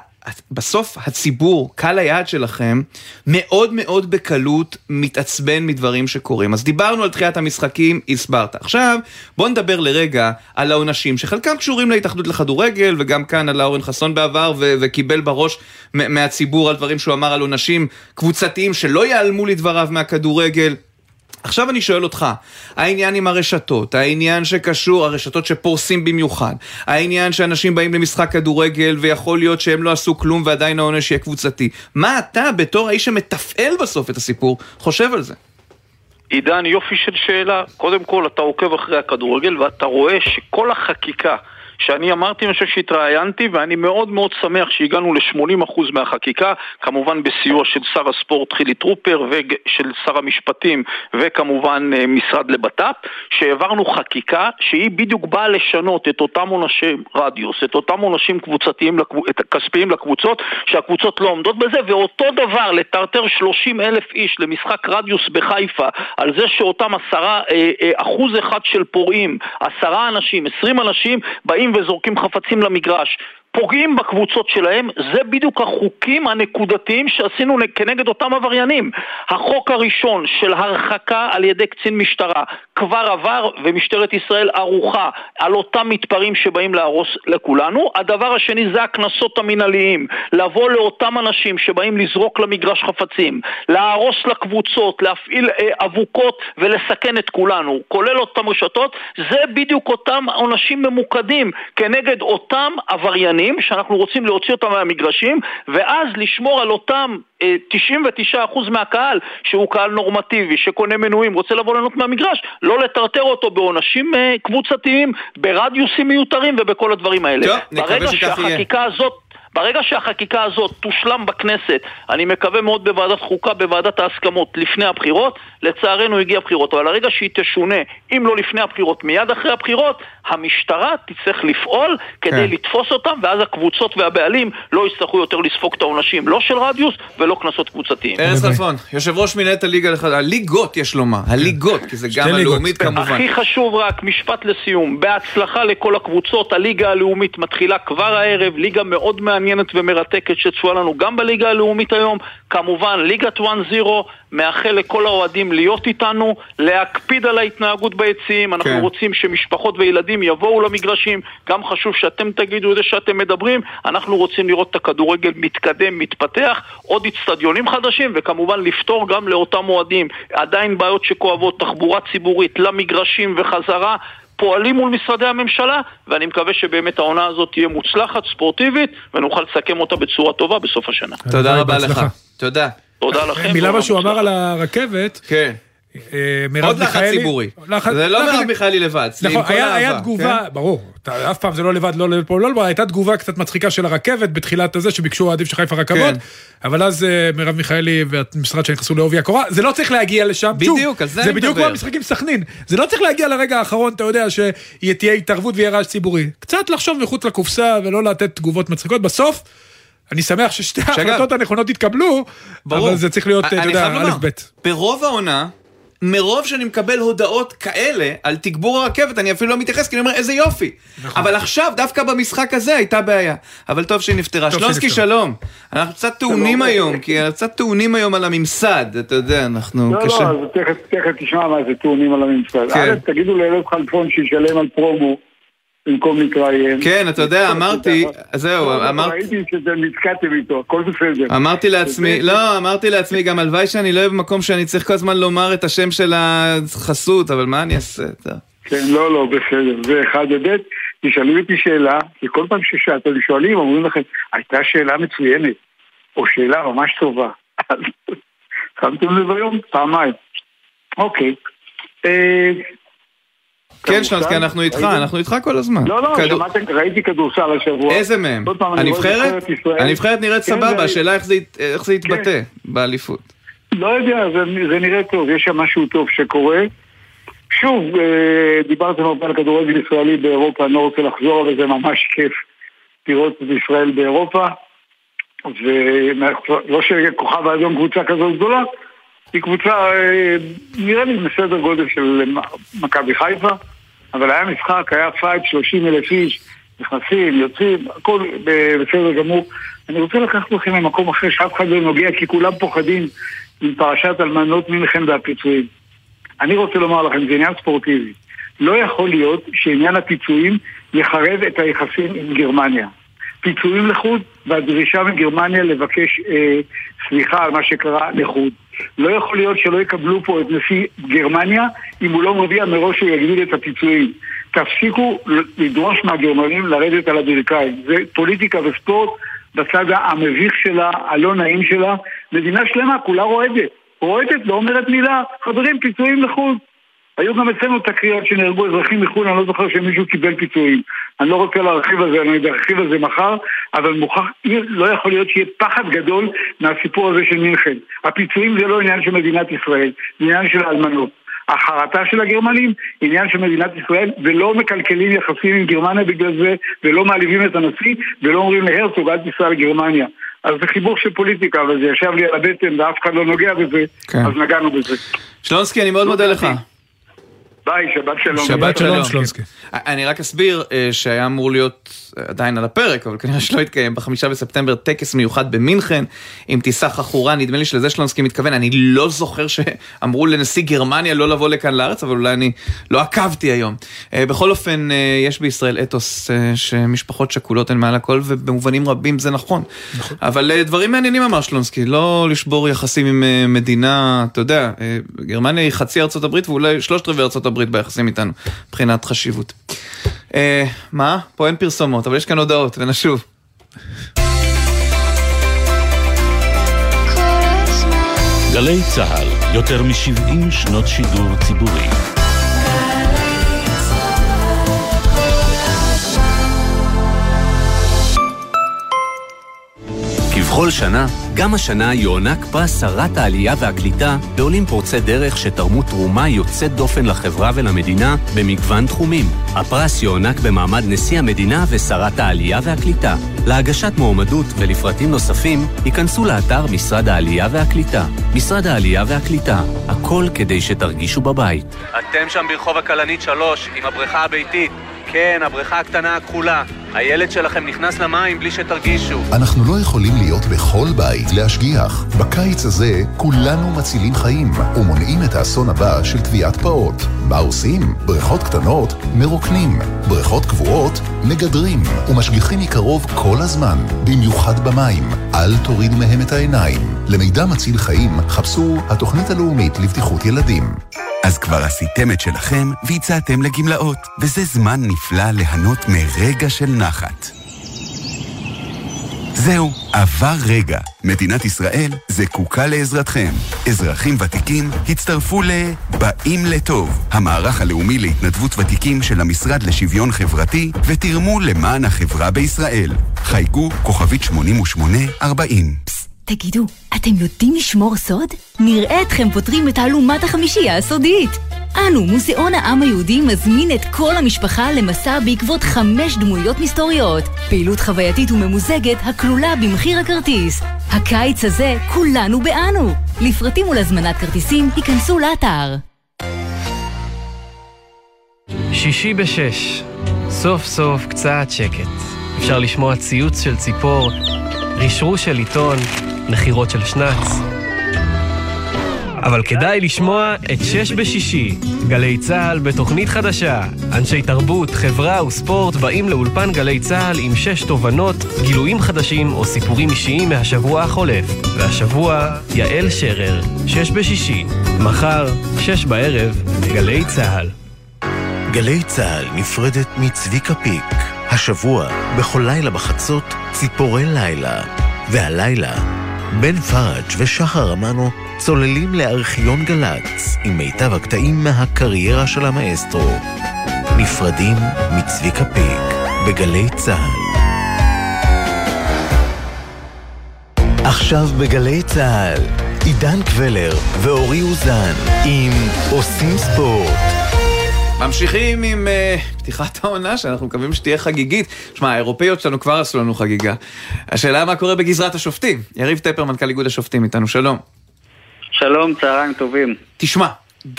בסוף הציבור, קהל היעד שלכם, מאוד מאוד בקלות מתעצבן מדברים שקורים. אז דיברנו על דחיית המשחקים, הסברת. עכשיו, בוא נדבר לרגע על העונשים, שחלקם קשורים להתאחדות לכדורגל, וגם כאן על אורן חסון בעבר, ו- וקיבל בראש מהציבור על דברים שהוא אמר על עונשים קבוצתיים שלא ייעלמו לדבריו מהכדורגל. עכשיו אני שואל אותך, העניין עם הרשתות, העניין שקשור, הרשתות שפורסים במיוחד, העניין שאנשים באים למשחק כדורגל ויכול להיות שהם לא עשו כלום ועדיין העונש יהיה קבוצתי, מה אתה בתור האיש שמתפעל בסוף את הסיפור חושב על זה? עידן, יופי של שאלה. קודם כל, אתה עוקב אחרי הכדורגל ואתה רואה שכל החקיקה שאני אמרתי, אני חושב שהתראיינתי, ואני מאוד מאוד שמח שהגענו ל-80% מהחקיקה, כמובן בסיוע של שר הספורט חילי טרופר ושל שר המשפטים וכמובן אה, משרד לבט"פ, שהעברנו חקיקה שהיא בדיוק באה לשנות את אותם עונשים רדיוס, את אותם עונשים קבוצתיים, כספיים לקבוצות, שהקבוצות לא עומדות בזה, ואותו דבר לטרטר 30 אלף איש למשחק רדיוס בחיפה, על זה שאותם עשרה, אה, אה, אחוז אחד של פורעים, עשרה אנשים, עשרים אנשים, באים וזורקים חפצים למגרש. פוגעים בקבוצות שלהם, זה בדיוק החוקים הנקודתיים שעשינו כנגד אותם עבריינים. החוק הראשון של הרחקה על ידי קצין משטרה כבר עבר ומשטרת ישראל ערוכה על אותם מתפרעים שבאים להרוס לכולנו. הדבר השני זה הקנסות המינהליים, לבוא לאותם אנשים שבאים לזרוק למגרש חפצים, להרוס לקבוצות, להפעיל אה, אבוקות ולסכן את כולנו, כולל אותם רשתות, זה בדיוק אותם עונשים ממוקדים כנגד אותם עבריינים שאנחנו רוצים להוציא אותם מהמגרשים ואז לשמור על אותם 99% אה, מהקהל שהוא קהל נורמטיבי, שקונה מנויים, רוצה לבוא ליהנות מהמגרש, לא לטרטר אותו בעונשים אה, קבוצתיים, ברדיוסים מיותרים ובכל הדברים האלה. טוב, נקווה שכך יהיה. ברגע שהחקיקה הזאת ברגע שהחקיקה הזאת תושלם בכנסת, אני מקווה מאוד בוועדת חוקה, בוועדת ההסכמות, לפני הבחירות, לצערנו הגיע הבחירות, אבל הרגע שהיא תשונה, אם לא לפני הבחירות, מיד אחרי הבחירות, המשטרה תצטרך לפעול כדי כן. לתפוס אותם, ואז הקבוצות והבעלים לא יצטרכו יותר לספוג את העונשים, לא של רדיוס ולא קנסות קבוצתיים. ארז חלפון, יושב ראש מנהלת הליגה, הליגות יש לומר, הליגות, כי זה גם הלאומית כמובן. הכי חשוב רק, משפט לסיום, בהצלחה לכל הקבוצות, הליגה הלאומית מתחילה כבר הערב, ליגה מאוד מעניינת. מעניינת ומרתקת שצפויה לנו גם בליגה הלאומית היום. כמובן, ליגת 1-0, מאחל לכל האוהדים להיות איתנו, להקפיד על ההתנהגות ביציעים. אנחנו כן. רוצים שמשפחות וילדים יבואו למגרשים. גם חשוב שאתם תגידו את זה שאתם מדברים. אנחנו רוצים לראות את הכדורגל מתקדם, מתפתח, עוד אצטדיונים חדשים, וכמובן לפתור גם לאותם אוהדים עדיין בעיות שכואבות, תחבורה ציבורית למגרשים וחזרה. פועלים מול משרדי הממשלה, ואני מקווה שבאמת העונה הזאת תהיה מוצלחת, ספורטיבית, ונוכל לסכם אותה בצורה טובה בסוף השנה. תודה רבה לך. תודה. תודה לכם. מילה מה שהוא אמר על הרכבת. כן. אה, עוד לחץ ציבורי. זה לא מרב מיכאלי לבד, נכון, היה תגובה, כן? ברור, אף פעם זה לא לבד, לא לפה, לא לבד, הייתה תגובה קצת מצחיקה של הרכבת בתחילת הזה, שביקשו עדיף של חיפה רכבות, כן. אבל אז אה, מרב מיכאלי והמשרד שנכנסו לעובי הקורה, זה לא צריך להגיע לשם, בדיוק, על זה אני מדבר. זה בדיוק כמו המשחקים סכנין, זה לא צריך להגיע לרגע האחרון, אתה יודע, שתהיה התערבות ויהיה רעש ציבורי. קצת לחשוב מחוץ לקופסה ולא לתת תגובות מצחיקות, בסוף... אני שמח ששתי *laughs* ההחלטות הנכונות התקבלו, אבל זה צריך להיות, אתה יודע, א' ב'. ברוב העונה, מרוב שאני מקבל הודעות כאלה על תגבור הרכבת, אני אפילו לא מתייחס, כי אני אומר, איזה יופי. נכון. אבל עכשיו, דווקא במשחק הזה הייתה בעיה. אבל טוב שהיא נפתרה. שלונסקי, שלום. אנחנו קצת טעונים היום, כי אנחנו קצת טעונים היום על הממסד, אתה יודע, אנחנו לא, קשה. לא, לא, תכף תשמע מה זה טעונים על הממסד. כן. תגידו לאלף חלפון שישלם על פרומו. במקום להתראיין. כן, אתה יודע, אמרתי, זהו, אמרתי... ראיתי שזה נתקעתם איתו, הכל בסדר. אמרתי לעצמי, לא, אמרתי לעצמי גם הלוואי שאני לא אוהב מקום שאני צריך כל הזמן לומר את השם של החסות, אבל מה אני אעשה? כן, לא, לא, בסדר, זה אחד. וב' תשאלו אותי שאלה, כי כל פעם ששאלתם שואלים, אומרים לכם, הייתה שאלה מצוינת, או שאלה ממש טובה. אז *laughs* שמתם לב היום? פעמיים. אוקיי. כן, שלנסקי, אנחנו איתך, אנחנו איתך כל הזמן. לא, לא, שמעתם, ראיתי כדורסל השבוע. איזה מהם? הנבחרת? הנבחרת נראית כן, סבבה, השאלה איך זה יתבטא כן. באליפות. לא יודע, זה נראה טוב, יש שם משהו טוב שקורה. שוב, אה, דיברתם הרבה על כדורגל ישראלי באירופה, אני לא רוצה לחזור, אבל זה ממש כיף לראות את ישראל באירופה. ולא שכוכב האדום קבוצה כזאת גדולה, היא קבוצה, אה, נראה לי בסדר גודל של מכבי חיפה. אבל היה משחק, היה fight 30 אלף איש, נכנסים, יוצאים, הכל בסדר גמור. אני רוצה לקחת אתכם למקום אחר שאף אחד לא נוגע, כי כולם פוחדים עם פרשת אלמנות מינכן והפיצויים. אני רוצה לומר לכם, זה עניין ספורטיבי. לא יכול להיות שעניין הפיצויים יחרב את היחסים עם גרמניה. פיצויים לחוד והדרישה מגרמניה לבקש אה, סליחה על מה שקרה לחוד. לא יכול להיות שלא יקבלו פה את נשיא גרמניה אם הוא לא מודיע מראש שהוא יגדיל את הפיצויים. תפסיקו לדרוש מהגרמנים לרדת על הברכיים. זה פוליטיקה וספורט בצד המביך שלה, הלא נעים שלה. מדינה שלמה, כולה רועדת. רועדת, לא אומרת מילה. חברים, פיצויים לחוד. היו גם אצלנו תקריות שנהרגו אזרחים מחו"ל, אני לא זוכר שמישהו קיבל פיצויים. אני לא רוצה להרחיב על זה, אני ארחיב על זה מחר, אבל מוכח, לא יכול להיות שיהיה פחד גדול מהסיפור הזה של מינכן. הפיצויים זה לא עניין של מדינת ישראל, זה עניין של האלמנות. החרטה של הגרמנים, עניין של מדינת ישראל, ולא מקלקלים יחסים עם גרמניה בגלל זה, ולא מעליבים את הנשיא, ולא אומרים להרצוג אל תיסע לגרמניה. אז זה חיבור של פוליטיקה, אבל זה ישב לי על הבטן ואף אחד לא נוגע בזה, כן. אז נגענו בזה. שלונסקי, אני מאוד מודה לך. ביי, שבת שלום. שבת שלום. שלונסקי. אני רק אסביר אה, שהיה אמור להיות עדיין על הפרק, אבל כנראה שלא התקיים בחמישה בספטמבר טקס מיוחד במינכן עם טיסה חכורה, נדמה לי שלזה שלונסקי מתכוון, אני לא זוכר שאמרו לנשיא גרמניה לא לבוא לכאן לארץ, אבל אולי אני לא עקבתי היום. אה, בכל אופן, אה, יש בישראל אתוס שמשפחות שכולות הן מעל הכל, ובמובנים רבים זה נכון. אבל אה, דברים מעניינים אמר שלונסקי, לא לשבור יחסים עם מדינה, אתה יודע, גרמניה היא חצי ארצות הברית ואולי שלושת רבעי ארצות הברית ביחסים איתנו, מבחינת חשיבות. אה, מה? פה אין פרסומות, אבל יש כאן הודעות, ונשוב. גלי צה"ל, יותר מ-70 שנות שידור ציבורי. כבכל שנה, גם השנה יוענק פרס שרת העלייה והקליטה לעולים פורצי דרך שתרמו תרומה יוצאת דופן לחברה ולמדינה במגוון תחומים. הפרס יוענק במעמד נשיא המדינה ושרת העלייה והקליטה. להגשת מועמדות ולפרטים נוספים, ייכנסו לאתר משרד העלייה והקליטה. משרד העלייה והקליטה, הכל כדי שתרגישו בבית. אתם שם ברחוב הכלנית 3, עם הבריכה הביתית. כן, הבריכה הקטנה הכחולה. הילד שלכם נכנס למים בלי שתרגישו. אנחנו לא יכולים להיות בכל בית להשגיח. בקיץ הזה כולנו מצילים חיים ומונעים את האסון הבא של טביעת פעוט. מה עושים? בריכות קטנות מרוקנים, בריכות קבועות מגדרים ומשגיחים מקרוב כל הזמן, במיוחד במים. אל תורידו מהם את העיניים. למידע מציל חיים חפשו התוכנית הלאומית לבטיחות ילדים. אז כבר עשיתם את שלכם והצעתם לגמלאות, וזה זמן נפלא ליהנות מרגע של נחת. זהו, עבר רגע. מדינת ישראל זקוקה לעזרתכם. אזרחים ותיקים הצטרפו ל... באים לטוב, המערך הלאומי להתנדבות ותיקים של המשרד לשוויון חברתי, ותרמו למען החברה בישראל. חייגו כוכבית 8840. תגידו, אתם יודעים לשמור סוד? נראה אתכם פותרים את תעלומת החמישייה הסודית. אנו, מוזיאון העם היהודי, מזמין את כל המשפחה למסע בעקבות חמש דמויות מסתוריות. פעילות חווייתית וממוזגת הכלולה במחיר הכרטיס. הקיץ הזה, כולנו באנו. לפרטים ולהזמנת כרטיסים, היכנסו לאתר. שישי בשש, סוף סוף קצת שקט. אפשר לשמוע ציוץ של ציפור, רשרוש של עיתון, נחירות של שנץ. אבל כדאי לשמוע את שש בשישי, גלי צה"ל בתוכנית חדשה. אנשי תרבות, חברה וספורט באים לאולפן גלי צה"ל עם שש תובנות, גילויים חדשים או סיפורים אישיים מהשבוע החולף. והשבוע, יעל שרר, שש בשישי. מחר, שש בערב, גלי צה"ל. גלי צה"ל נפרדת מצביקה פיק. השבוע, בכל לילה בחצות, ציפורי לילה. והלילה, בן פראג' ושחר אמנו צוללים לארכיון גל"צ עם מיטב הקטעים מהקריירה של המאסטרו. נפרדים מצביקה פיק בגלי צה"ל. עכשיו בגלי צה"ל, עידן קבלר ואורי אוזן עם עושים ספורט. ממשיכים עם uh, פתיחת העונה שאנחנו מקווים שתהיה חגיגית. שמע, האירופאיות שלנו כבר עשו לנו חגיגה. השאלה מה קורה בגזרת השופטים. יריב טפר, מנכ"ל איגוד השופטים איתנו, שלום. שלום, צהריים טובים. תשמע,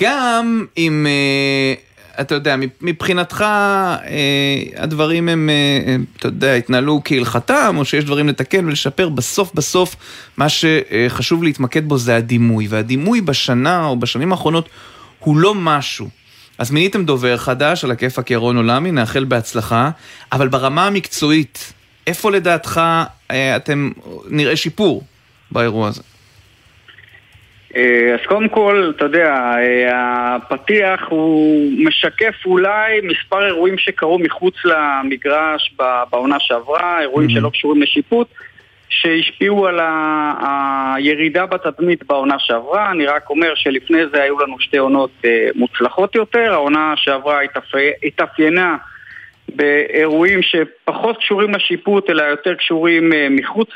גם אם, uh, אתה יודע, מבחינתך uh, הדברים הם, uh, אתה יודע, התנהלו כהלכתם, או שיש דברים לתקן ולשפר, בסוף בסוף מה שחשוב להתמקד בו זה הדימוי. והדימוי בשנה או בשנים האחרונות הוא לא משהו. אז מיניתם דובר חדש, על הכיפאק ירון עולמי, נאחל בהצלחה, אבל ברמה המקצועית, איפה לדעתך אה, אתם נראה שיפור באירוע הזה? אה, אז קודם כל, אתה יודע, אה, הפתיח הוא משקף אולי מספר אירועים שקרו מחוץ למגרש בעונה שעברה, אירועים שלא קשורים לשיפוט. שהשפיעו על הירידה בתדמית בעונה שעברה. אני רק אומר שלפני זה היו לנו שתי עונות אה, מוצלחות יותר. העונה שעברה התאפיינה באירועים שפחות קשורים לשיפוט, אלא יותר קשורים אה, מחוץ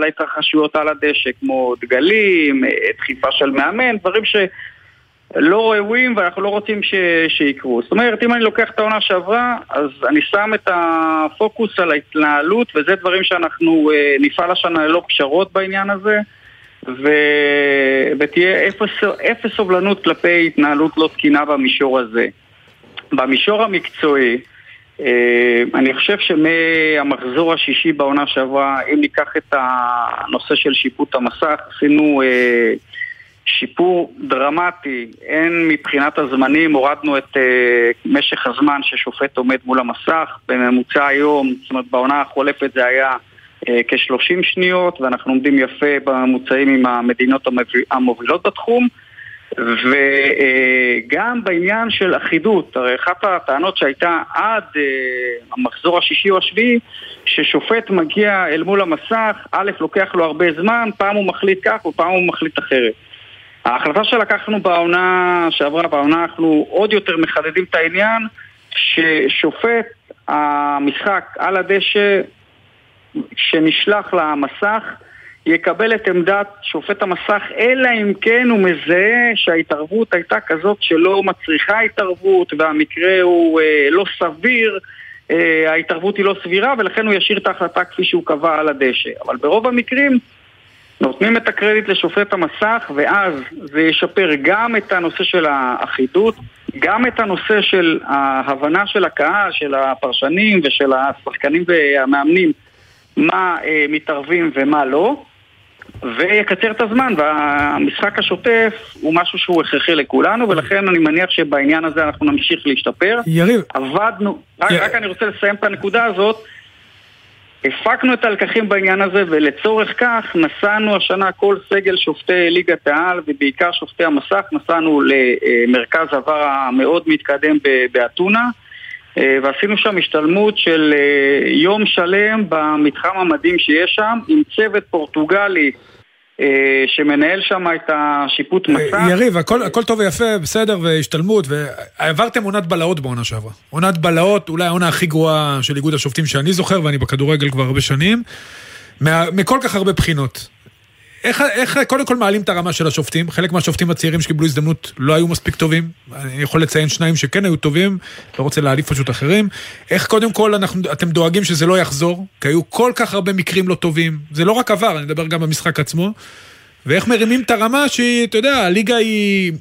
להתרחשויות על הדשא, כמו דגלים, אה, דחיפה של מאמן, דברים ש... לא ראויים ואנחנו לא רוצים ש... שיקרו. זאת אומרת, אם אני לוקח את העונה שעברה, אז אני שם את הפוקוס על ההתנהלות, וזה דברים שאנחנו אה, נפעל השנה ללא פשרות בעניין הזה. ו... ותהיה אפס, אפס סובלנות כלפי התנהלות לא תקינה במישור הזה. במישור המקצועי, אה, אני חושב שמהמחזור השישי בעונה שעברה, אם ניקח את הנושא של שיפוט המסך, עשינו אה, שיפור דרמטי, הן מבחינת הזמנים, הורדנו את אה, משך הזמן ששופט עומד מול המסך, בממוצע היום, זאת אומרת בעונה החולפת זה היה כ-30 שניות, ואנחנו עומדים יפה בממוצעים עם המדינות המובילות בתחום. וגם בעניין של אחידות, הרי אחת הטענות שהייתה עד אה, המחזור השישי או השביעי, ששופט מגיע אל מול המסך, א', לוקח לו הרבה זמן, פעם הוא מחליט כך ופעם הוא מחליט אחרת. ההחלטה שלקחנו בעונה שעברה, בעונה אנחנו עוד יותר מחדדים את העניין, ששופט המשחק על הדשא שנשלח למסך יקבל את עמדת שופט המסך, אלא אם כן הוא מזהה שההתערבות הייתה כזאת שלא מצריכה התערבות והמקרה הוא אה, לא סביר, אה, ההתערבות היא לא סבירה ולכן הוא ישאיר את ההחלטה כפי שהוא קבע על הדשא. אבל ברוב המקרים נותנים את הקרדיט לשופט המסך ואז זה ישפר גם את הנושא של האחידות, גם את הנושא של ההבנה של הקהל, של הפרשנים ושל השחקנים והמאמנים מה אה, מתערבים ומה לא. ויקצר את הזמן, והמשחק השוטף הוא משהו שהוא הכרחי לכולנו, ולכן אני מניח שבעניין הזה אנחנו נמשיך להשתפר. יריב. עבדנו, רק, רק אני רוצה לסיים את הנקודה הזאת. הפקנו את הלקחים בעניין הזה, ולצורך כך נסענו השנה כל סגל שופטי ליגת העל, ובעיקר שופטי המסך, נסענו למרכז עבר המאוד מתקדם באתונה. אה, ועשינו שם השתלמות של אה, יום שלם במתחם המדהים שיש שם, עם צוות פורטוגלי שמנהל שם את השיפוט מסע. יריב, הכל, הכל טוב ויפה, בסדר, והשתלמות, ועברתם עונת בלהות בעונה שעברה. עונת בלהות, אולי העונה הכי גרועה של איגוד השופטים שאני זוכר, ואני בכדורגל כבר הרבה שנים, מה, מכל כך הרבה בחינות. איך, איך קודם כל מעלים את הרמה של השופטים? חלק מהשופטים הצעירים שקיבלו הזדמנות לא היו מספיק טובים. אני יכול לציין שניים שכן היו טובים, לא רוצה להעליף פשוט אחרים. איך קודם כל אנחנו, אתם דואגים שזה לא יחזור? כי היו כל כך הרבה מקרים לא טובים. זה לא רק עבר, אני מדבר גם במשחק עצמו. ואיך מרימים את הרמה שהיא, אתה יודע, הליגה היא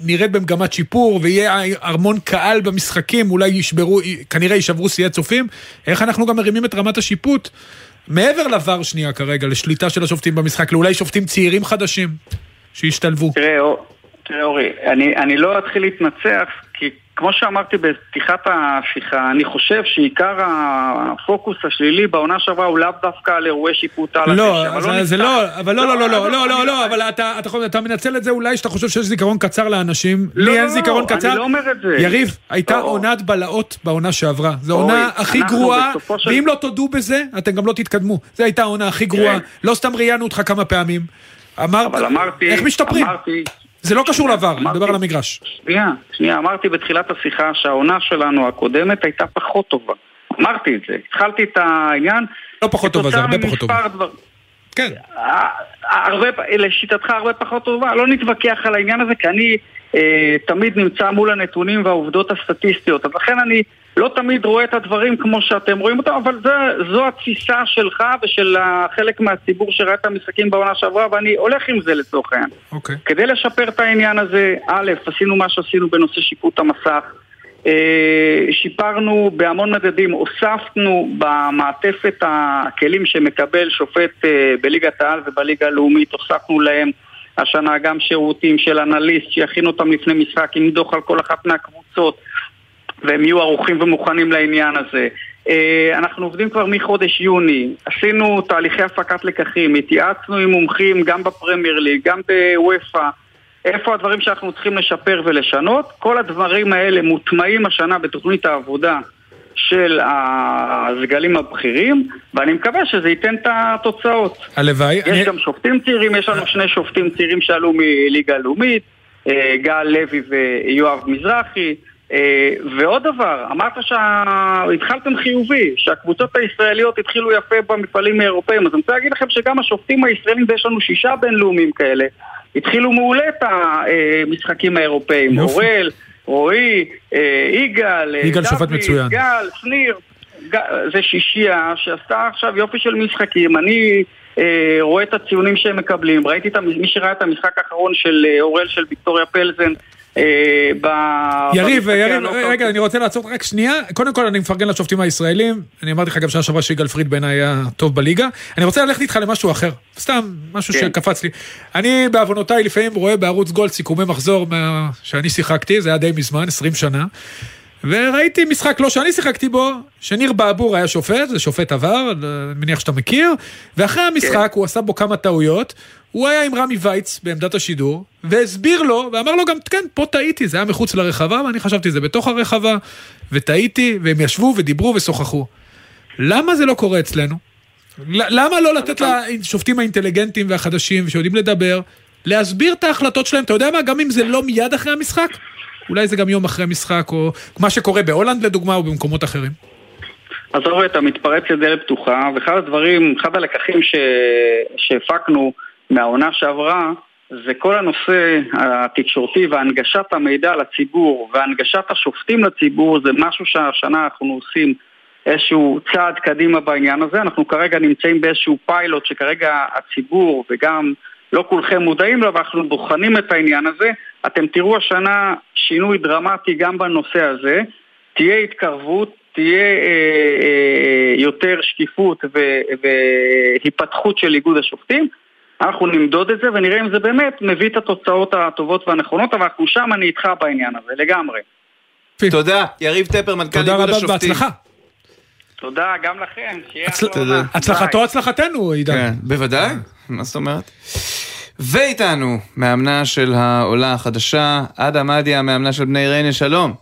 נראית במגמת שיפור, ויהיה ארמון קהל במשחקים, אולי ישברו, כנראה יישברו שיאי צופים. איך אנחנו גם מרימים את רמת השיפוט? מעבר לבר שנייה כרגע, לשליטה של השופטים במשחק, לאולי שופטים צעירים חדשים שישתלבו. תראה, תראה אורי, אני, אני לא אתחיל להתנצח, כמו שאמרתי בפתיחת השיחה, אני חושב שעיקר הפוקוס השלילי בעונה שעברה הוא לאו דווקא על אירועי שיפוט על לא, זה, לא זה לא, אבל לא, לא, לא, לא, לא, לא, לא, אבל אתה, אתה, אתה מנצל את זה אולי שאתה חושב שיש זיכרון קצר לאנשים. לא, לי אין זיכרון קצר. אני לא אומר את זה. יריב, הייתה עונת בלהות בעונה שעברה. זו עונה הכי גרועה, ואם לא תודו בזה, אתם גם לא תתקדמו. זו הייתה העונה הכי גרועה. לא סתם ראיינו אותך כמה פעמים. אמרת, איך משתפרים? אמרתי, זה לא קשור לעבר, אני מדבר על המגרש. שנייה, שנייה, אמרתי בתחילת השיחה שהעונה שלנו הקודמת הייתה פחות טובה. אמרתי את זה, התחלתי את העניין. לא פחות טובה, זה הרבה פחות טובה. דבר... כן. הרבה, לשיטתך הרבה פחות טובה, לא נתווכח על העניין הזה, כי אני אה, תמיד נמצא מול הנתונים והעובדות הסטטיסטיות. אז לכן אני לא תמיד רואה את הדברים כמו שאתם רואים אותם, אבל זה, זו התפיסה שלך ושל חלק מהציבור שראה את המשחקים בעונה שעברה, ואני הולך עם זה לצורך העניין. אוקיי. כדי לשפר את העניין הזה, א', עשינו מה שעשינו בנושא שיפוט המסך. אה, שיפרנו בהמון מדדים, הוספנו במעטפת הכלים שמקבל שופט אה, בליגת העל ובליגה הלאומית, הוספנו להם השנה גם שירותים של אנליסט שיכין אותם לפני משחק עם דוח על כל אחת מהקבוצות והם יהיו ערוכים ומוכנים לעניין הזה. אה, אנחנו עובדים כבר מחודש יוני, עשינו תהליכי הפקת לקחים, התייעצנו עם מומחים גם בפרמייר ליג, גם בוופא, איפה הדברים שאנחנו צריכים לשפר ולשנות. כל הדברים האלה מוטמעים השנה בתוכנית העבודה של הסגלים הבכירים, ואני מקווה שזה ייתן את התוצאות. הלוואי. יש אני... גם שופטים צעירים, יש לנו שני שופטים צעירים שעלו מליגה הלאומית, אה, גל לוי ויואב מזרחי. אה, ועוד דבר, אמרת שהתחלתם חיובי, שהקבוצות הישראליות התחילו יפה במפעלים האירופאים, אז אני רוצה להגיד לכם שגם השופטים הישראלים, ויש לנו שישה בינלאומיים כאלה, התחילו מעולה את המשחקים האירופאים. אורל, רועי, אה, יגאל, אה, מצוין. גל, שניר, זה שישייה שעשתה עכשיו יופי של משחקים. אני אה, רואה את הציונים שהם מקבלים, ראיתי את, מי שראה את המשחק האחרון של אוראל של ויקטוריה פלזן ב... יריב, יריב, הנוקאאוט. רגע, אני רוצה לעצור אותך רק שנייה. קודם כל, אני מפרגן לשופטים הישראלים. אני אמרתי לך גם שנה שעברה שיגאל פריד בעיניי היה טוב בליגה. אני רוצה ללכת איתך למשהו אחר. סתם, משהו כן. שקפץ לי. אני בעוונותיי לפעמים רואה בערוץ גולד סיכומי מחזור מה- שאני שיחקתי, זה היה די מזמן, 20 שנה. וראיתי משחק לא שאני שיחקתי בו, שניר באבור היה שופט, זה שופט עבר, אני מניח שאתה מכיר, ואחרי המשחק הוא עשה בו כמה טעויות, הוא היה עם רמי וייץ בעמדת השידור, והסביר לו, ואמר לו גם, כן, פה טעיתי, זה היה מחוץ לרחבה, ואני חשבתי זה בתוך הרחבה, וטעיתי, והם ישבו ודיברו ושוחחו. למה זה לא קורה אצלנו? למה לא לתת לשופטים האינטליגנטים והחדשים שיודעים לדבר, להסביר את ההחלטות שלהם, אתה יודע מה, גם אם זה לא מיד אחרי המשחק, אולי זה גם יום אחרי משחק, או מה שקורה בהולנד לדוגמה, או במקומות אחרים. אז אתה רואה, אתה מתפרץ לדלת פתוחה, ואחד הדברים, אחד הלקחים ש... שהפקנו מהעונה שעברה, זה כל הנושא התקשורתי והנגשת המידע לציבור והנגשת השופטים לציבור, זה משהו שהשנה אנחנו עושים איזשהו צעד קדימה בעניין הזה. אנחנו כרגע נמצאים באיזשהו פיילוט שכרגע הציבור וגם לא כולכם מודעים לו, ואנחנו בוחנים את העניין הזה. אתם תראו השנה שינוי דרמטי גם בנושא הזה. תהיה התקרבות, תהיה אה, אה, יותר שקיפות והיפתחות של איגוד השופטים. אנחנו נמדוד את זה ונראה אם זה באמת מביא את התוצאות הטובות והנכונות, אבל אנחנו שם, אני איתך בעניין הזה, לגמרי. תודה, יריב טפר, מנכ"ל תודה איגוד רבה השופטים. ובהצלחה. תודה גם לכם, שיהיה אחלה. הצלחתו הצלחתנו, עידן. כן, בוודאי, מה זאת אומרת? ואיתנו, מאמנה של העולה החדשה, אדם אדיה, מאמנה של בני ריינה, שלום.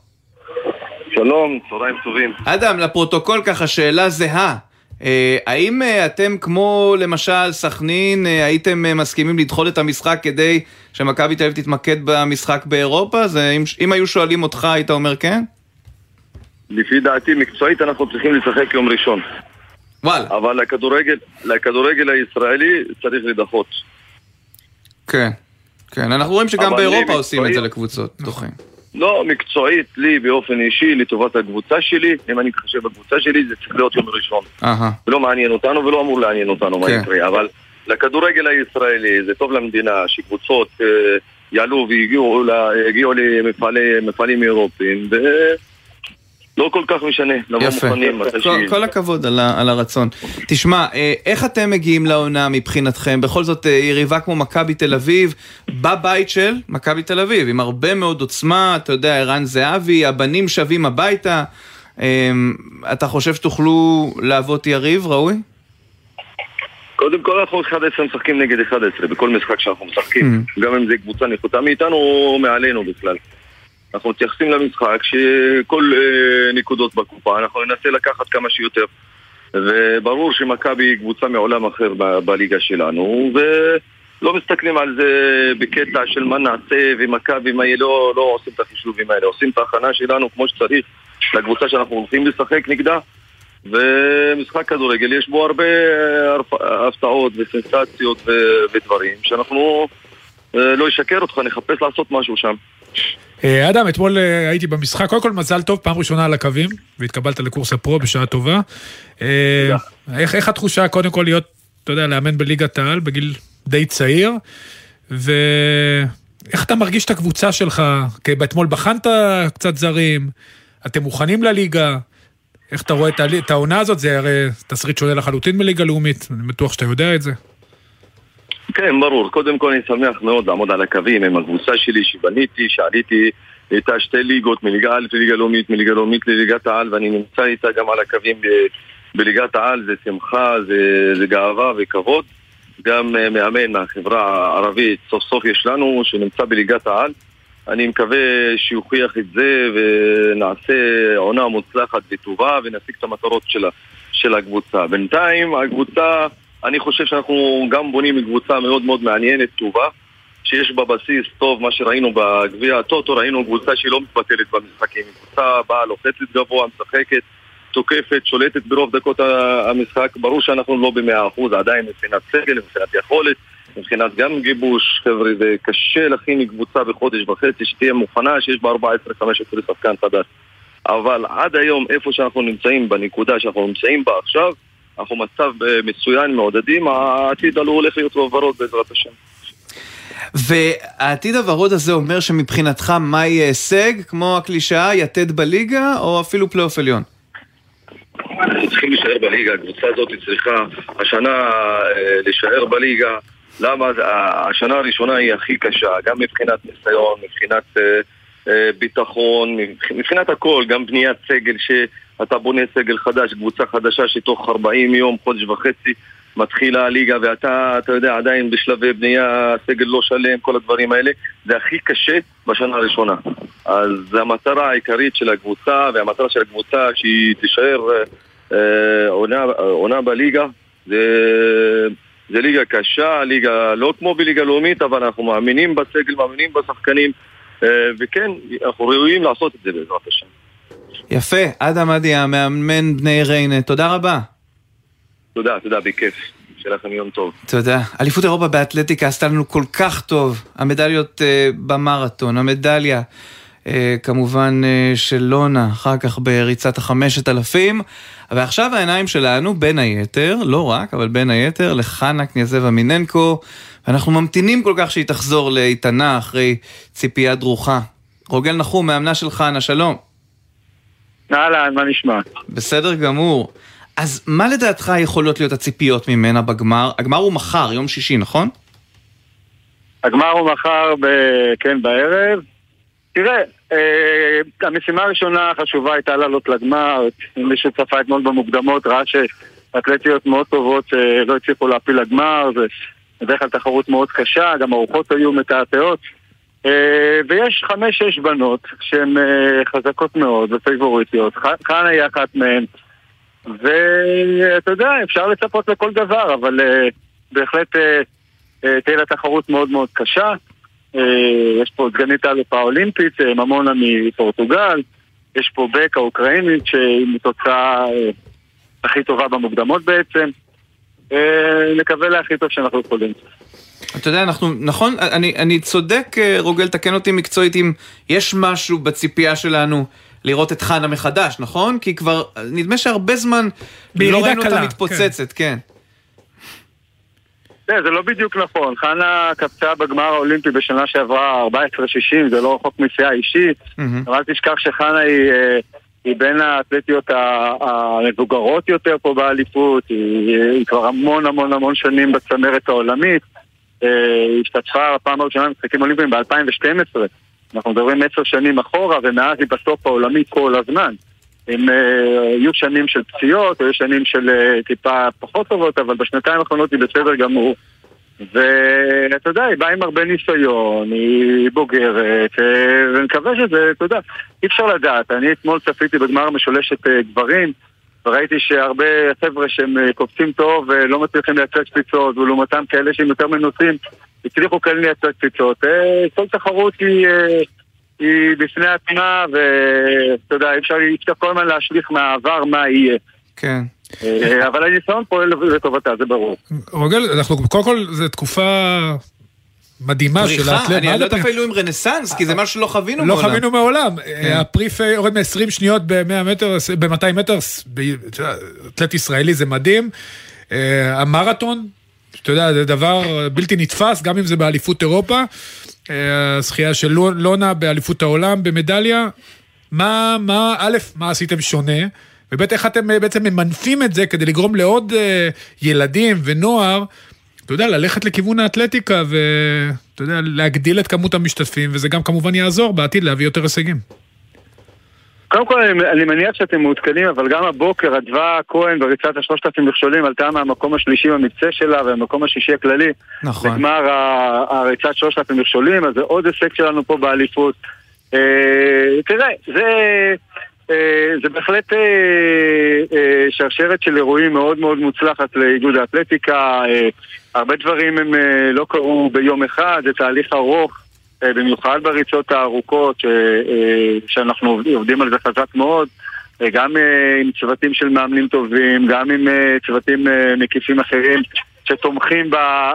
שלום, צהריים טובים. אדם, לפרוטוקול ככה שאלה זהה. אה, האם אה, אתם כמו למשל סכנין, אה, הייתם מסכימים לדחות את המשחק כדי שמכבי תל אביב תתמקד במשחק באירופה? זה, אם, אם היו שואלים אותך, היית אומר כן? לפי דעתי מקצועית אנחנו צריכים לשחק יום ראשון. וואלה. אבל לכדורגל, לכדורגל הישראלי צריך לדחות. כן. כן, אנחנו רואים שגם באירופה לי עושים את זה מקצועית- לקבוצות, דוחים. לא, מקצועית, לי באופן אישי, לטובת הקבוצה שלי, אם אני מתחשב בקבוצה שלי, זה צריך להיות יום ראשון. אהה. ולא מעניין אותנו ולא אמור לעניין אותנו מה כן. יקרה, אבל לכדורגל הישראלי זה טוב למדינה שקבוצות אה, יעלו והגיעו ל- יגיעו למפעלי- ולא כל כך משנה, לבוא יפה. מוכנים. אחרי כל, שהיא- כל הכבוד על, ה, על הרצון. תשמע, אה, איך אתם מגיעים לעונה מבחינתכם? בכל זאת, אה, יריבה כמו מכבי תל אביב, בבית של מכבי תל אביב, עם הרבה מאוד עוצמה, אתה יודע, ערן זהבי, הבנים שבים הביתה. אה, אתה חושב שתוכלו להוות יריב ראוי? קודם כל אנחנו 11 משחקים נגד 11 בכל משחק שאנחנו משחקים גם אם זה קבוצה נחותה מאיתנו או מעלינו בכלל אנחנו מתייחסים למשחק שכל אה, נקודות בקופה אנחנו ננסה לקחת כמה שיותר וברור שמכבי היא קבוצה מעולם אחר ב- בליגה שלנו ולא מסתכלים על זה בקטע של מה נעשה ומכבי מה יהיה לא, לא עושים את החישובים האלה עושים את ההכנה שלנו כמו שצריך לקבוצה שאנחנו הולכים לשחק נגדה ומשחק כדורגל יש בו הרבה אה, הפתעות וסנסציות ודברים שאנחנו אה, לא אשקר אותך, נחפש לעשות משהו שם. אה, אדם, אתמול אה, הייתי במשחק, קודם כל מזל טוב, פעם ראשונה על הקווים, והתקבלת לקורס הפרו בשעה טובה. אה, איך איך התחושה קודם כל להיות, אתה יודע, לאמן בליגת העל בגיל די צעיר, ואיך אתה מרגיש את הקבוצה שלך? כי אתמול בחנת קצת זרים, אתם מוכנים לליגה? איך אתה רואה את העונה הזאת? זה הרי תסריט שונה לחלוטין מליגה לאומית, אני בטוח שאתה יודע את זה. כן, ברור. קודם כל אני שמח מאוד לעמוד על הקווים עם הקבוצה שלי שבניתי, שעליתי איתה שתי ליגות, מליגה א' לליגה לאומית, מליגה לאומית לליגת העל, ואני נמצא איתה גם על הקווים ב- בליגת העל, זה שמחה, זה, זה גאווה וכבוד. גם אה, מאמן מהחברה הערבית, סוף סוף יש לנו, שנמצא בליגת העל. אני מקווה שיוכיח את זה ונעשה עונה מוצלחת וטובה ונשיג את המטרות של, של הקבוצה. בינתיים הקבוצה, אני חושב שאנחנו גם בונים קבוצה מאוד מאוד מעניינת, טובה, שיש בה בסיס טוב, מה שראינו בגביע הטוטו, ראינו קבוצה שהיא לא מתבטלת במשחקים, קבוצה באה לוחצת גבוה, משחקת, תוקפת, שולטת ברוב דקות המשחק, ברור שאנחנו לא במאה אחוז, עדיין מבחינת סגל, מבחינת יכולת, מבחינת גם גיבוש, חבר'ה, זה קשה להכין קבוצה בחודש וחצי שתהיה מוכנה, שיש בה 14-15 שחקן חדש. אבל עד היום, איפה שאנחנו נמצאים, בנקודה שאנחנו נמצאים בה עכשיו, אנחנו מצב אה, מצוין, מעודדים, העתיד הולך להיות ורוד בעזרת השם. והעתיד הוורוד הזה אומר שמבחינתך מה יהיה הישג? כמו הקלישאה, יתד בליגה או אפילו פלייאוף עליון? אנחנו צריכים להישאר בליגה, הקבוצה הזאת צריכה השנה אה, להישאר בליגה. למה? השנה הראשונה היא הכי קשה, גם מבחינת ניסיון, מבחינת אה, ביטחון, מבחינת הכל, גם בניית סגל שאתה בונה סגל חדש, קבוצה חדשה שתוך 40 יום, חודש וחצי מתחילה הליגה ואתה, אתה יודע, עדיין בשלבי בנייה, סגל לא שלם, כל הדברים האלה, זה הכי קשה בשנה הראשונה. אז המטרה העיקרית של הקבוצה, והמטרה של הקבוצה שהיא תישאר אה, עונה, עונה בליגה. זה, זה ליגה קשה, ליגה לא כמו בליגה לאומית, אבל אנחנו מאמינים בסגל, מאמינים בשחקנים, אה, וכן, אנחנו ראויים לעשות את זה בעזרת השם. יפה, אדם אדיה, מאמן בני ריינה, תודה רבה. תודה, תודה, בכיף. שיהיה לכם יום טוב. תודה. אליפות אירופה באתלטיקה עשתה לנו כל כך טוב. המדליות uh, במרתון, המדליה uh, כמובן uh, של לונה, אחר כך בריצת החמשת אלפים. ועכשיו העיניים שלנו, בין היתר, לא רק, אבל בין היתר, לחנה קניאזבה מיננקו. ואנחנו ממתינים כל כך שהיא תחזור לאיתנה אחרי ציפייה דרוכה. רוגל נחום, מאמנה של חנה, שלום. אהלן, מה נשמע? בסדר גמור. אז מה לדעתך יכולות להיות הציפיות ממנה בגמר? הגמר הוא מחר, יום שישי, נכון? הגמר הוא מחר, ב... כן, בערב. תראה, אה, המשימה הראשונה החשובה הייתה לעלות לגמר. מי שצפה אתמול במוקדמות ראה שאתלטיות מאוד טובות שלא הצליחו להפיל לגמר. זה בדרך כלל תחרות מאוד קשה, גם הרוחות היו מתעתעות. אה, ויש חמש-שש בנות שהן אה, חזקות מאוד ופייבוריטיות. חנה היא אחת מהן. ואתה יודע, אפשר לצפות לכל דבר, אבל uh, בהחלט תהיה לה תחרות מאוד מאוד קשה. יש פה סגנית האלופה האולימפית, ממונה מפורטוגל, יש פה בק האוקראינית שהיא מתוצאה הכי טובה במוקדמות בעצם. נקווה להכי טוב שאנחנו יכולים. אתה יודע, אנחנו, נכון, אני, אני צודק, רוגל, תקן אותי מקצועית, אם יש משהו בציפייה שלנו לראות את חנה מחדש, נכון? כי כבר, נדמה שהרבה זמן לא ראינו אותה מתפוצצת, כן. כן. זה לא בדיוק נכון, חנה קפצה בגמר האולימפי בשנה שעברה 14-60, זה לא רחוק מסיעה אישית, אבל אל תשכח שחנה היא, אה, היא בין האתלטיות המבוגרות יותר פה באליפות, היא, היא כבר המון המון המון שנים בצמרת העולמית, אה, השתתפה בפעם הראשונה במשחקים אולימפיים ב-2012 אנחנו מדברים עשר שנים אחורה, ומאז היא בסוף העולמי כל הזמן. אם יהיו שנים של פציעות, או יהיו שנים של uh, טיפה פחות טובות, אבל בשנתיים האחרונות היא בסדר גמור. ואתה יודע, היא באה עם הרבה ניסיון, היא בוגרת, ונקווה שזה, אתה יודע, אי אפשר לדעת. אני אתמול צפיתי בגמר המשולשת uh, גברים, וראיתי שהרבה חבר'ה שהם uh, קופצים טוב ולא מצליחים לייצר קפיצות, ולעומתם כאלה שהם יותר מנוסים, הצליחו כן לייצר קפיצות. אה, כל תחרות היא, אה, היא בפני עצמה, ואתה יודע, אפשר, אפשר כל הזמן להשליך מהעבר מה יהיה. כן. אה, אבל הניסיון פועל לטובתה, זה ברור. רוגל, אנחנו קודם כל, זו תקופה מדהימה של. פריחה, אני לא יודע אפילו עם רנסאנס, כי זה משהו שלא חווינו מעולם. לא חווינו מעולם. כן. הפריף יורד מ-20 שניות ב-100 מטר, ב-200 מטר, אתלט ישראלי זה מדהים. המרתון, אתה יודע, זה דבר בלתי נתפס, גם אם זה באליפות אירופה. אה, הזכייה של לונה באליפות העולם במדליה. מה, מה, א', מה עשיתם שונה? וב', איך אתם אה, בעצם ממנפים את זה כדי לגרום לעוד אה, ילדים ונוער, אתה יודע, ללכת לכיוון האתלטיקה ואתה יודע, להגדיל את כמות המשתתפים, וזה גם כמובן יעזור בעתיד להביא יותר הישגים. קודם כל, אני, מניח שאתם מעודכנים, אבל גם הבוקר אדווה כהן בריצת השלושת אלפים מכשולים עלתה מהמקום השלישי במקצה שלה והמקום השישי הכללי. נכון. לגמר הריצת שלושת אלפים מכשולים, אז זה עוד הישג שלנו פה באליפות. אה, תראה, זה... אה, זה בהחלט אה, אה, שרשרת של אירועים מאוד מאוד מוצלחת לאיגוד האתלטיקה. אה, הרבה דברים הם אה, לא קרו ביום אחד, זה תהליך ארוך. אה, במיוחד בריצות הארוכות, אה, שאנחנו עובדים על זה חזק מאוד, גם עם צוותים של מאמנים טובים, גם עם צוותים מקיפים אחרים שתומכים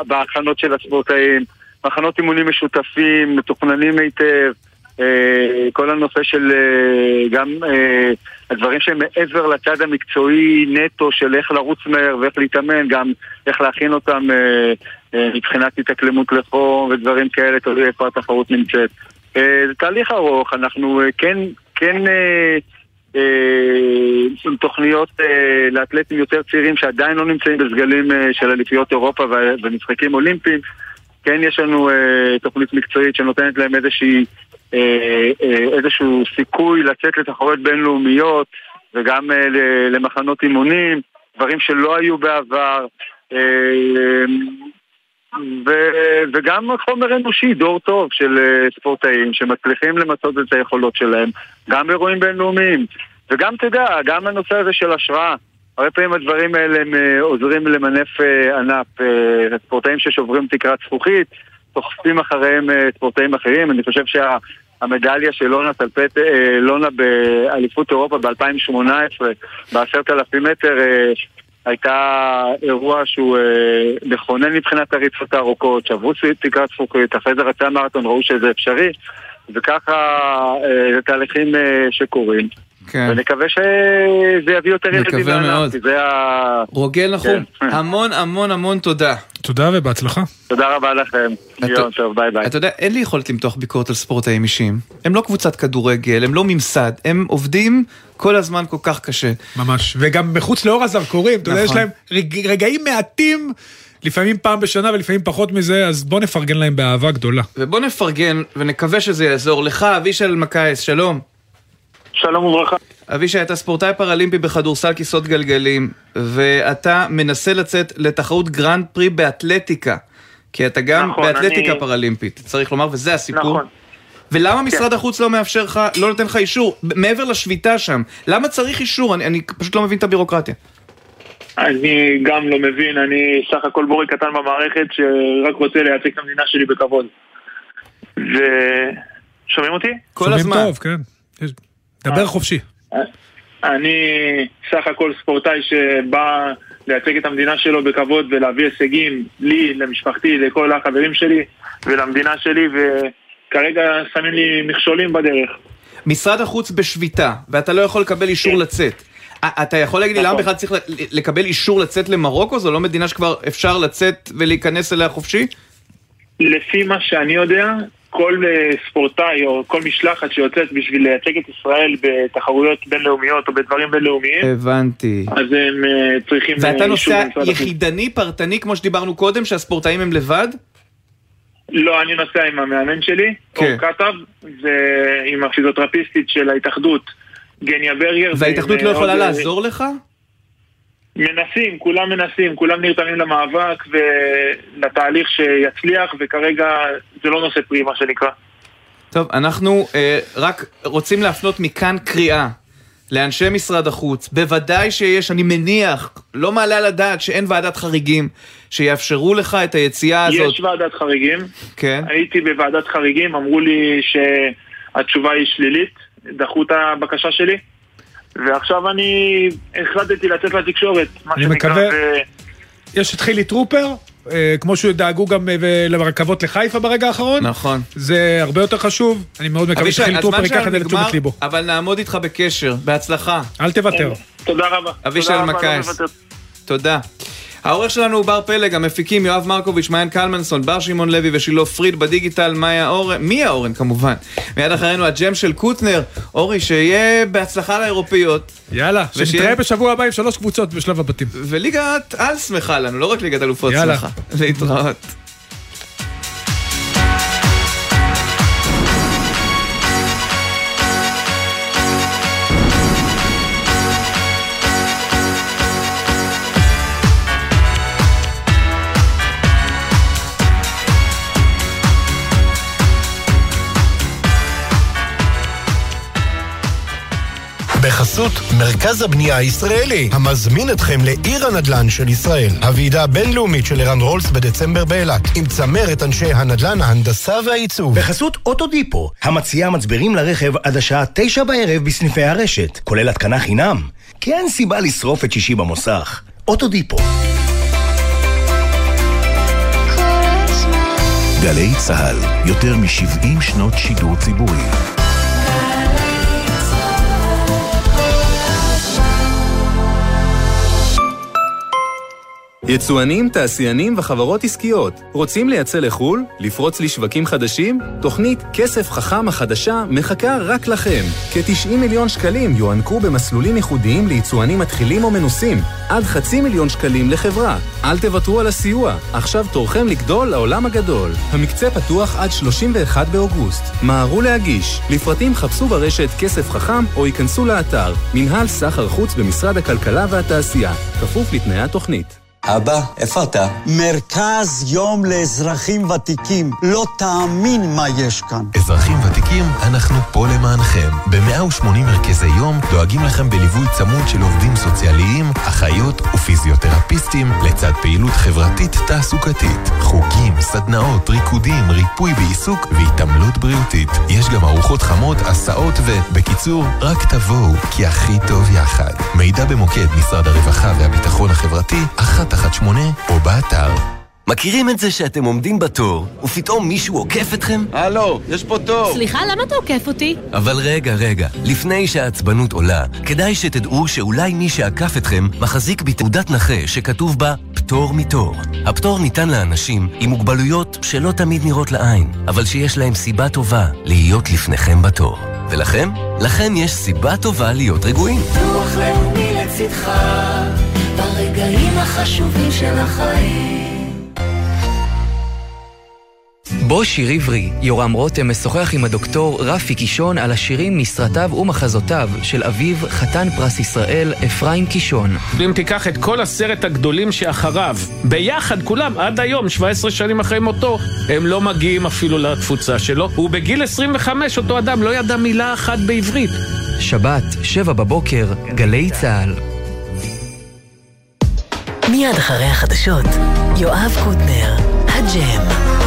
בהכנות של הספורטאים, הכנות אימונים משותפים, מתוכננים היטב. אה, כל הנושא של אה, גם אה, הדברים שהם מעבר לצד המקצועי נטו של איך לרוץ מהר ואיך להתאמן, גם איך להכין אותם מבחינת התאקלמות לחום ודברים כאלה, תלוי איפה התחרות נמצאת. זה תהליך ארוך, אנחנו כן, כן עם תוכניות לאתלטים יותר צעירים שעדיין לא נמצאים בסגלים של אליפיות אירופה ומשחקים אולימפיים. כן יש לנו אה, תוכנית מקצועית שנותנת להם איזושהי, אה, אה, איזשהו סיכוי לצאת לתחרויות בינלאומיות וגם אה, למחנות אימונים, דברים שלא היו בעבר. אה, ו- וגם חומר אנושי, דור טוב של אה, ספורטאים שמצליחים למצות את היכולות שלהם, גם באירועים בינלאומיים. וגם, אתה יודע, גם הנושא הזה של השראה. הרבה פעמים הדברים האלה הם אה, עוזרים למנף אה, ענף. אה, ספורטאים ששוברים תקרת זכוכית, תוחפים אחריהם ספורטאים אחרים. אני חושב שהמדליה של לונה טלפט, לונה באליפות אירופה ב-2018, בעשרת אלפים מטר, הייתה אירוע שהוא מכונן מבחינת הריצות הארוכות, שברו תקרת זכוכית, אחרי זה רצה מרתון, ראו שזה אפשרי, וככה זה תהליכים שקורים. כן. ונקווה שזה יביא יותר ילדים. לענף, כי זה ה... רוגל נחום, כן. *laughs* המון המון המון תודה. תודה ובהצלחה. תודה רבה לכם. יום טוב, ביי ביי. אתה יודע, אין לי יכולת למתוח ביקורת על ספורטאים אישיים. הם לא קבוצת כדורגל, הם לא ממסד, הם עובדים כל הזמן כל כך קשה. ממש, וגם מחוץ לאור הזרקורים, אתה יודע, יש נכון. להם רגע- רגעים מעטים, לפעמים פעם בשנה ולפעמים פחות מזה, אז בוא נפרגן להם באהבה גדולה. ובוא נפרגן ונקווה שזה יעזור לך, אבישי אלמקייס, שלום. שלום וברכה. אבישי, אתה ספורטאי פראלימפי בכדורסל כיסאות גלגלים, ואתה מנסה לצאת לתחרות גרנד פרי באתלטיקה, כי אתה גם נכון, באתלטיקה אני- פראלימפית, צריך לומר, וזה הסיפור. נכון. ולמה משרד החוץ לא מאפשר לך, לא נותן לך אישור, מעבר לשביתה שם? למה צריך אישור? אני, אני פשוט לא מבין את הבירוקרטיה. אני גם לא מבין, אני סך הכל בורג קטן במערכת שרק רוצה לייצג את המדינה שלי בכבוד. ושומעים אותי? שומעים טוב, כן. דבר חופשי. אני סך הכל ספורטאי שבא לייצג את המדינה שלו בכבוד ולהביא הישגים לי, למשפחתי, לכל החברים שלי ולמדינה שלי וכרגע שמים לי מכשולים בדרך. משרד החוץ בשביתה, ואתה לא יכול לקבל אישור לצאת. א- אתה יכול להגיד לי למה נכון. בכלל צריך לקבל אישור לצאת למרוקו? זו לא מדינה שכבר אפשר לצאת ולהיכנס אליה חופשי? לפי מה שאני יודע, כל אה, ספורטאי או כל משלחת שיוצאת בשביל לייצג את ישראל בתחרויות בינלאומיות או בדברים בינלאומיים, הבנתי. אז הם אה, צריכים אה, ואתה אישור נוסע. יחידני, פרטני, כמו שדיברנו קודם, שהספורטאים הם לבד? לא, אני נוסע עם המאמן שלי, כן. אור כתב, ועם הפיזיותרפיסטית של ההתאחדות, גניה ברגר. וההתאחדות לא אה, יכולה אה, לעזור לך? מנסים, כולם מנסים, כולם נרתמים למאבק ולתהליך שיצליח, וכרגע זה לא נושא פרי, מה שנקרא. טוב, אנחנו אה, רק רוצים להפנות מכאן קריאה לאנשי משרד החוץ. בוודאי שיש, אני מניח, לא מעלה על הדעת שאין ועדת חריגים שיאפשרו לך את היציאה הזאת. יש ועדת חריגים, כן. הייתי בוועדת חריגים, אמרו לי שהתשובה היא שלילית, דחו את הבקשה שלי, ועכשיו אני החלטתי לצאת לתקשורת, מה אני שנקרא, מקווה- ו- יש את חילי טרופר, אה, כמו שדאגו גם אה, לרכבות לחיפה ברגע האחרון. נכון. זה הרבה יותר חשוב, אני מאוד מקווה שחילי טרופר ייקח את זה לתשומת ליבו. אבל נעמוד איתך בקשר. בהצלחה. אל תוותר. תודה רבה. אבישי תודה רבה, אלמקייס. לא. תודה. העורך שלנו הוא בר פלג, המפיקים יואב מרקוביץ', מעיין קלמנסון, בר שמעון לוי ושילה פריד בדיגיטל, מאיה אורן, מיה אורן כמובן. מיד אחרינו הג'ם של קוטנר. אורי, שיהיה בהצלחה לאירופיות. יאללה, ושיהיה- שנתראה בשבוע הבא עם שלוש קבוצות בשלב הבתים. וליגת על שמחה לנו, לא רק ליגת אלופות יאללה. שמחה. להתראות. בחסות מרכז הבנייה הישראלי, המזמין אתכם לעיר הנדל"ן של ישראל. הוועידה הבינלאומית של ערן רולס בדצמבר באילת, עם צמרת אנשי הנדל"ן, ההנדסה והעיצוב. בחסות אוטודיפו, המציעה מצברים לרכב עד השעה תשע בערב בסניפי הרשת, כולל התקנה חינם. כי אין סיבה לשרוף את שישי במוסך. אוטודיפו. גלי צה"ל, יותר מ-70 שנות שידור ציבורי. יצואנים, תעשיינים וחברות עסקיות רוצים לייצא לחו"ל? לפרוץ לשווקים חדשים? תוכנית כסף חכם החדשה מחכה רק לכם. כ-90 מיליון שקלים יוענקו במסלולים ייחודיים ליצואנים מתחילים או מנוסים. עד חצי מיליון שקלים לחברה. אל תוותרו על הסיוע, עכשיו תורכם לגדול לעולם הגדול. המקצה פתוח עד 31 באוגוסט. מהרו להגיש. לפרטים חפשו ברשת כסף חכם או ייכנסו לאתר מנהל סחר חוץ במשרד הכלכלה והתעשייה. כפוף לתנאי התוכנית. אבא, איפה אתה? מרכז יום לאזרחים ותיקים. לא תאמין מה יש כאן. אזרחים ותיקים, אנחנו פה למענכם. ב-180 מרכזי יום דואגים לכם בליווי צמוד של עובדים סוציאליים, אחיות ופיזיותרפיסטים, לצד פעילות חברתית תעסוקתית. חוגים, סדנאות, ריקודים, ריפוי בעיסוק והתעמלות בריאותית. יש גם ארוחות חמות, הסעות ו... בקיצור, רק תבואו, כי הכי טוב יחד. מידע במוקד משרד הרווחה והביטחון החברתי, אחת אחת שמונה, או באתר. מכירים את זה שאתם עומדים בתור, ופתאום מישהו עוקף אתכם? הלו, יש פה תור. סליחה, למה אתה עוקף אותי? אבל רגע, רגע, לפני שהעצבנות עולה, כדאי שתדעו שאולי מי שעקף אתכם מחזיק בתעודת נכה שכתוב בה פטור מתור. הפטור ניתן לאנשים עם מוגבלויות שלא תמיד נראות לעין, אבל שיש להם סיבה טובה להיות לפניכם בתור. ולכם? לכם יש סיבה טובה להיות רגועים. ביטוח לאומי לצדך, ברגעים החשובים של החיים. בו שיר עברי, יורם רותם משוחח עם הדוקטור רפי קישון על השירים מסרטיו ומחזותיו של אביו חתן פרס ישראל אפרים קישון. אם תיקח את כל עשרת הגדולים שאחריו, ביחד כולם, עד היום, 17 שנים אחרי מותו, הם לא מגיעים אפילו לתפוצה שלו. ובגיל 25 אותו אדם לא ידע מילה אחת בעברית. שבת, שבע בבוקר, גלי צה"ל. מיד אחרי החדשות, יואב קוטנר, הג'ם.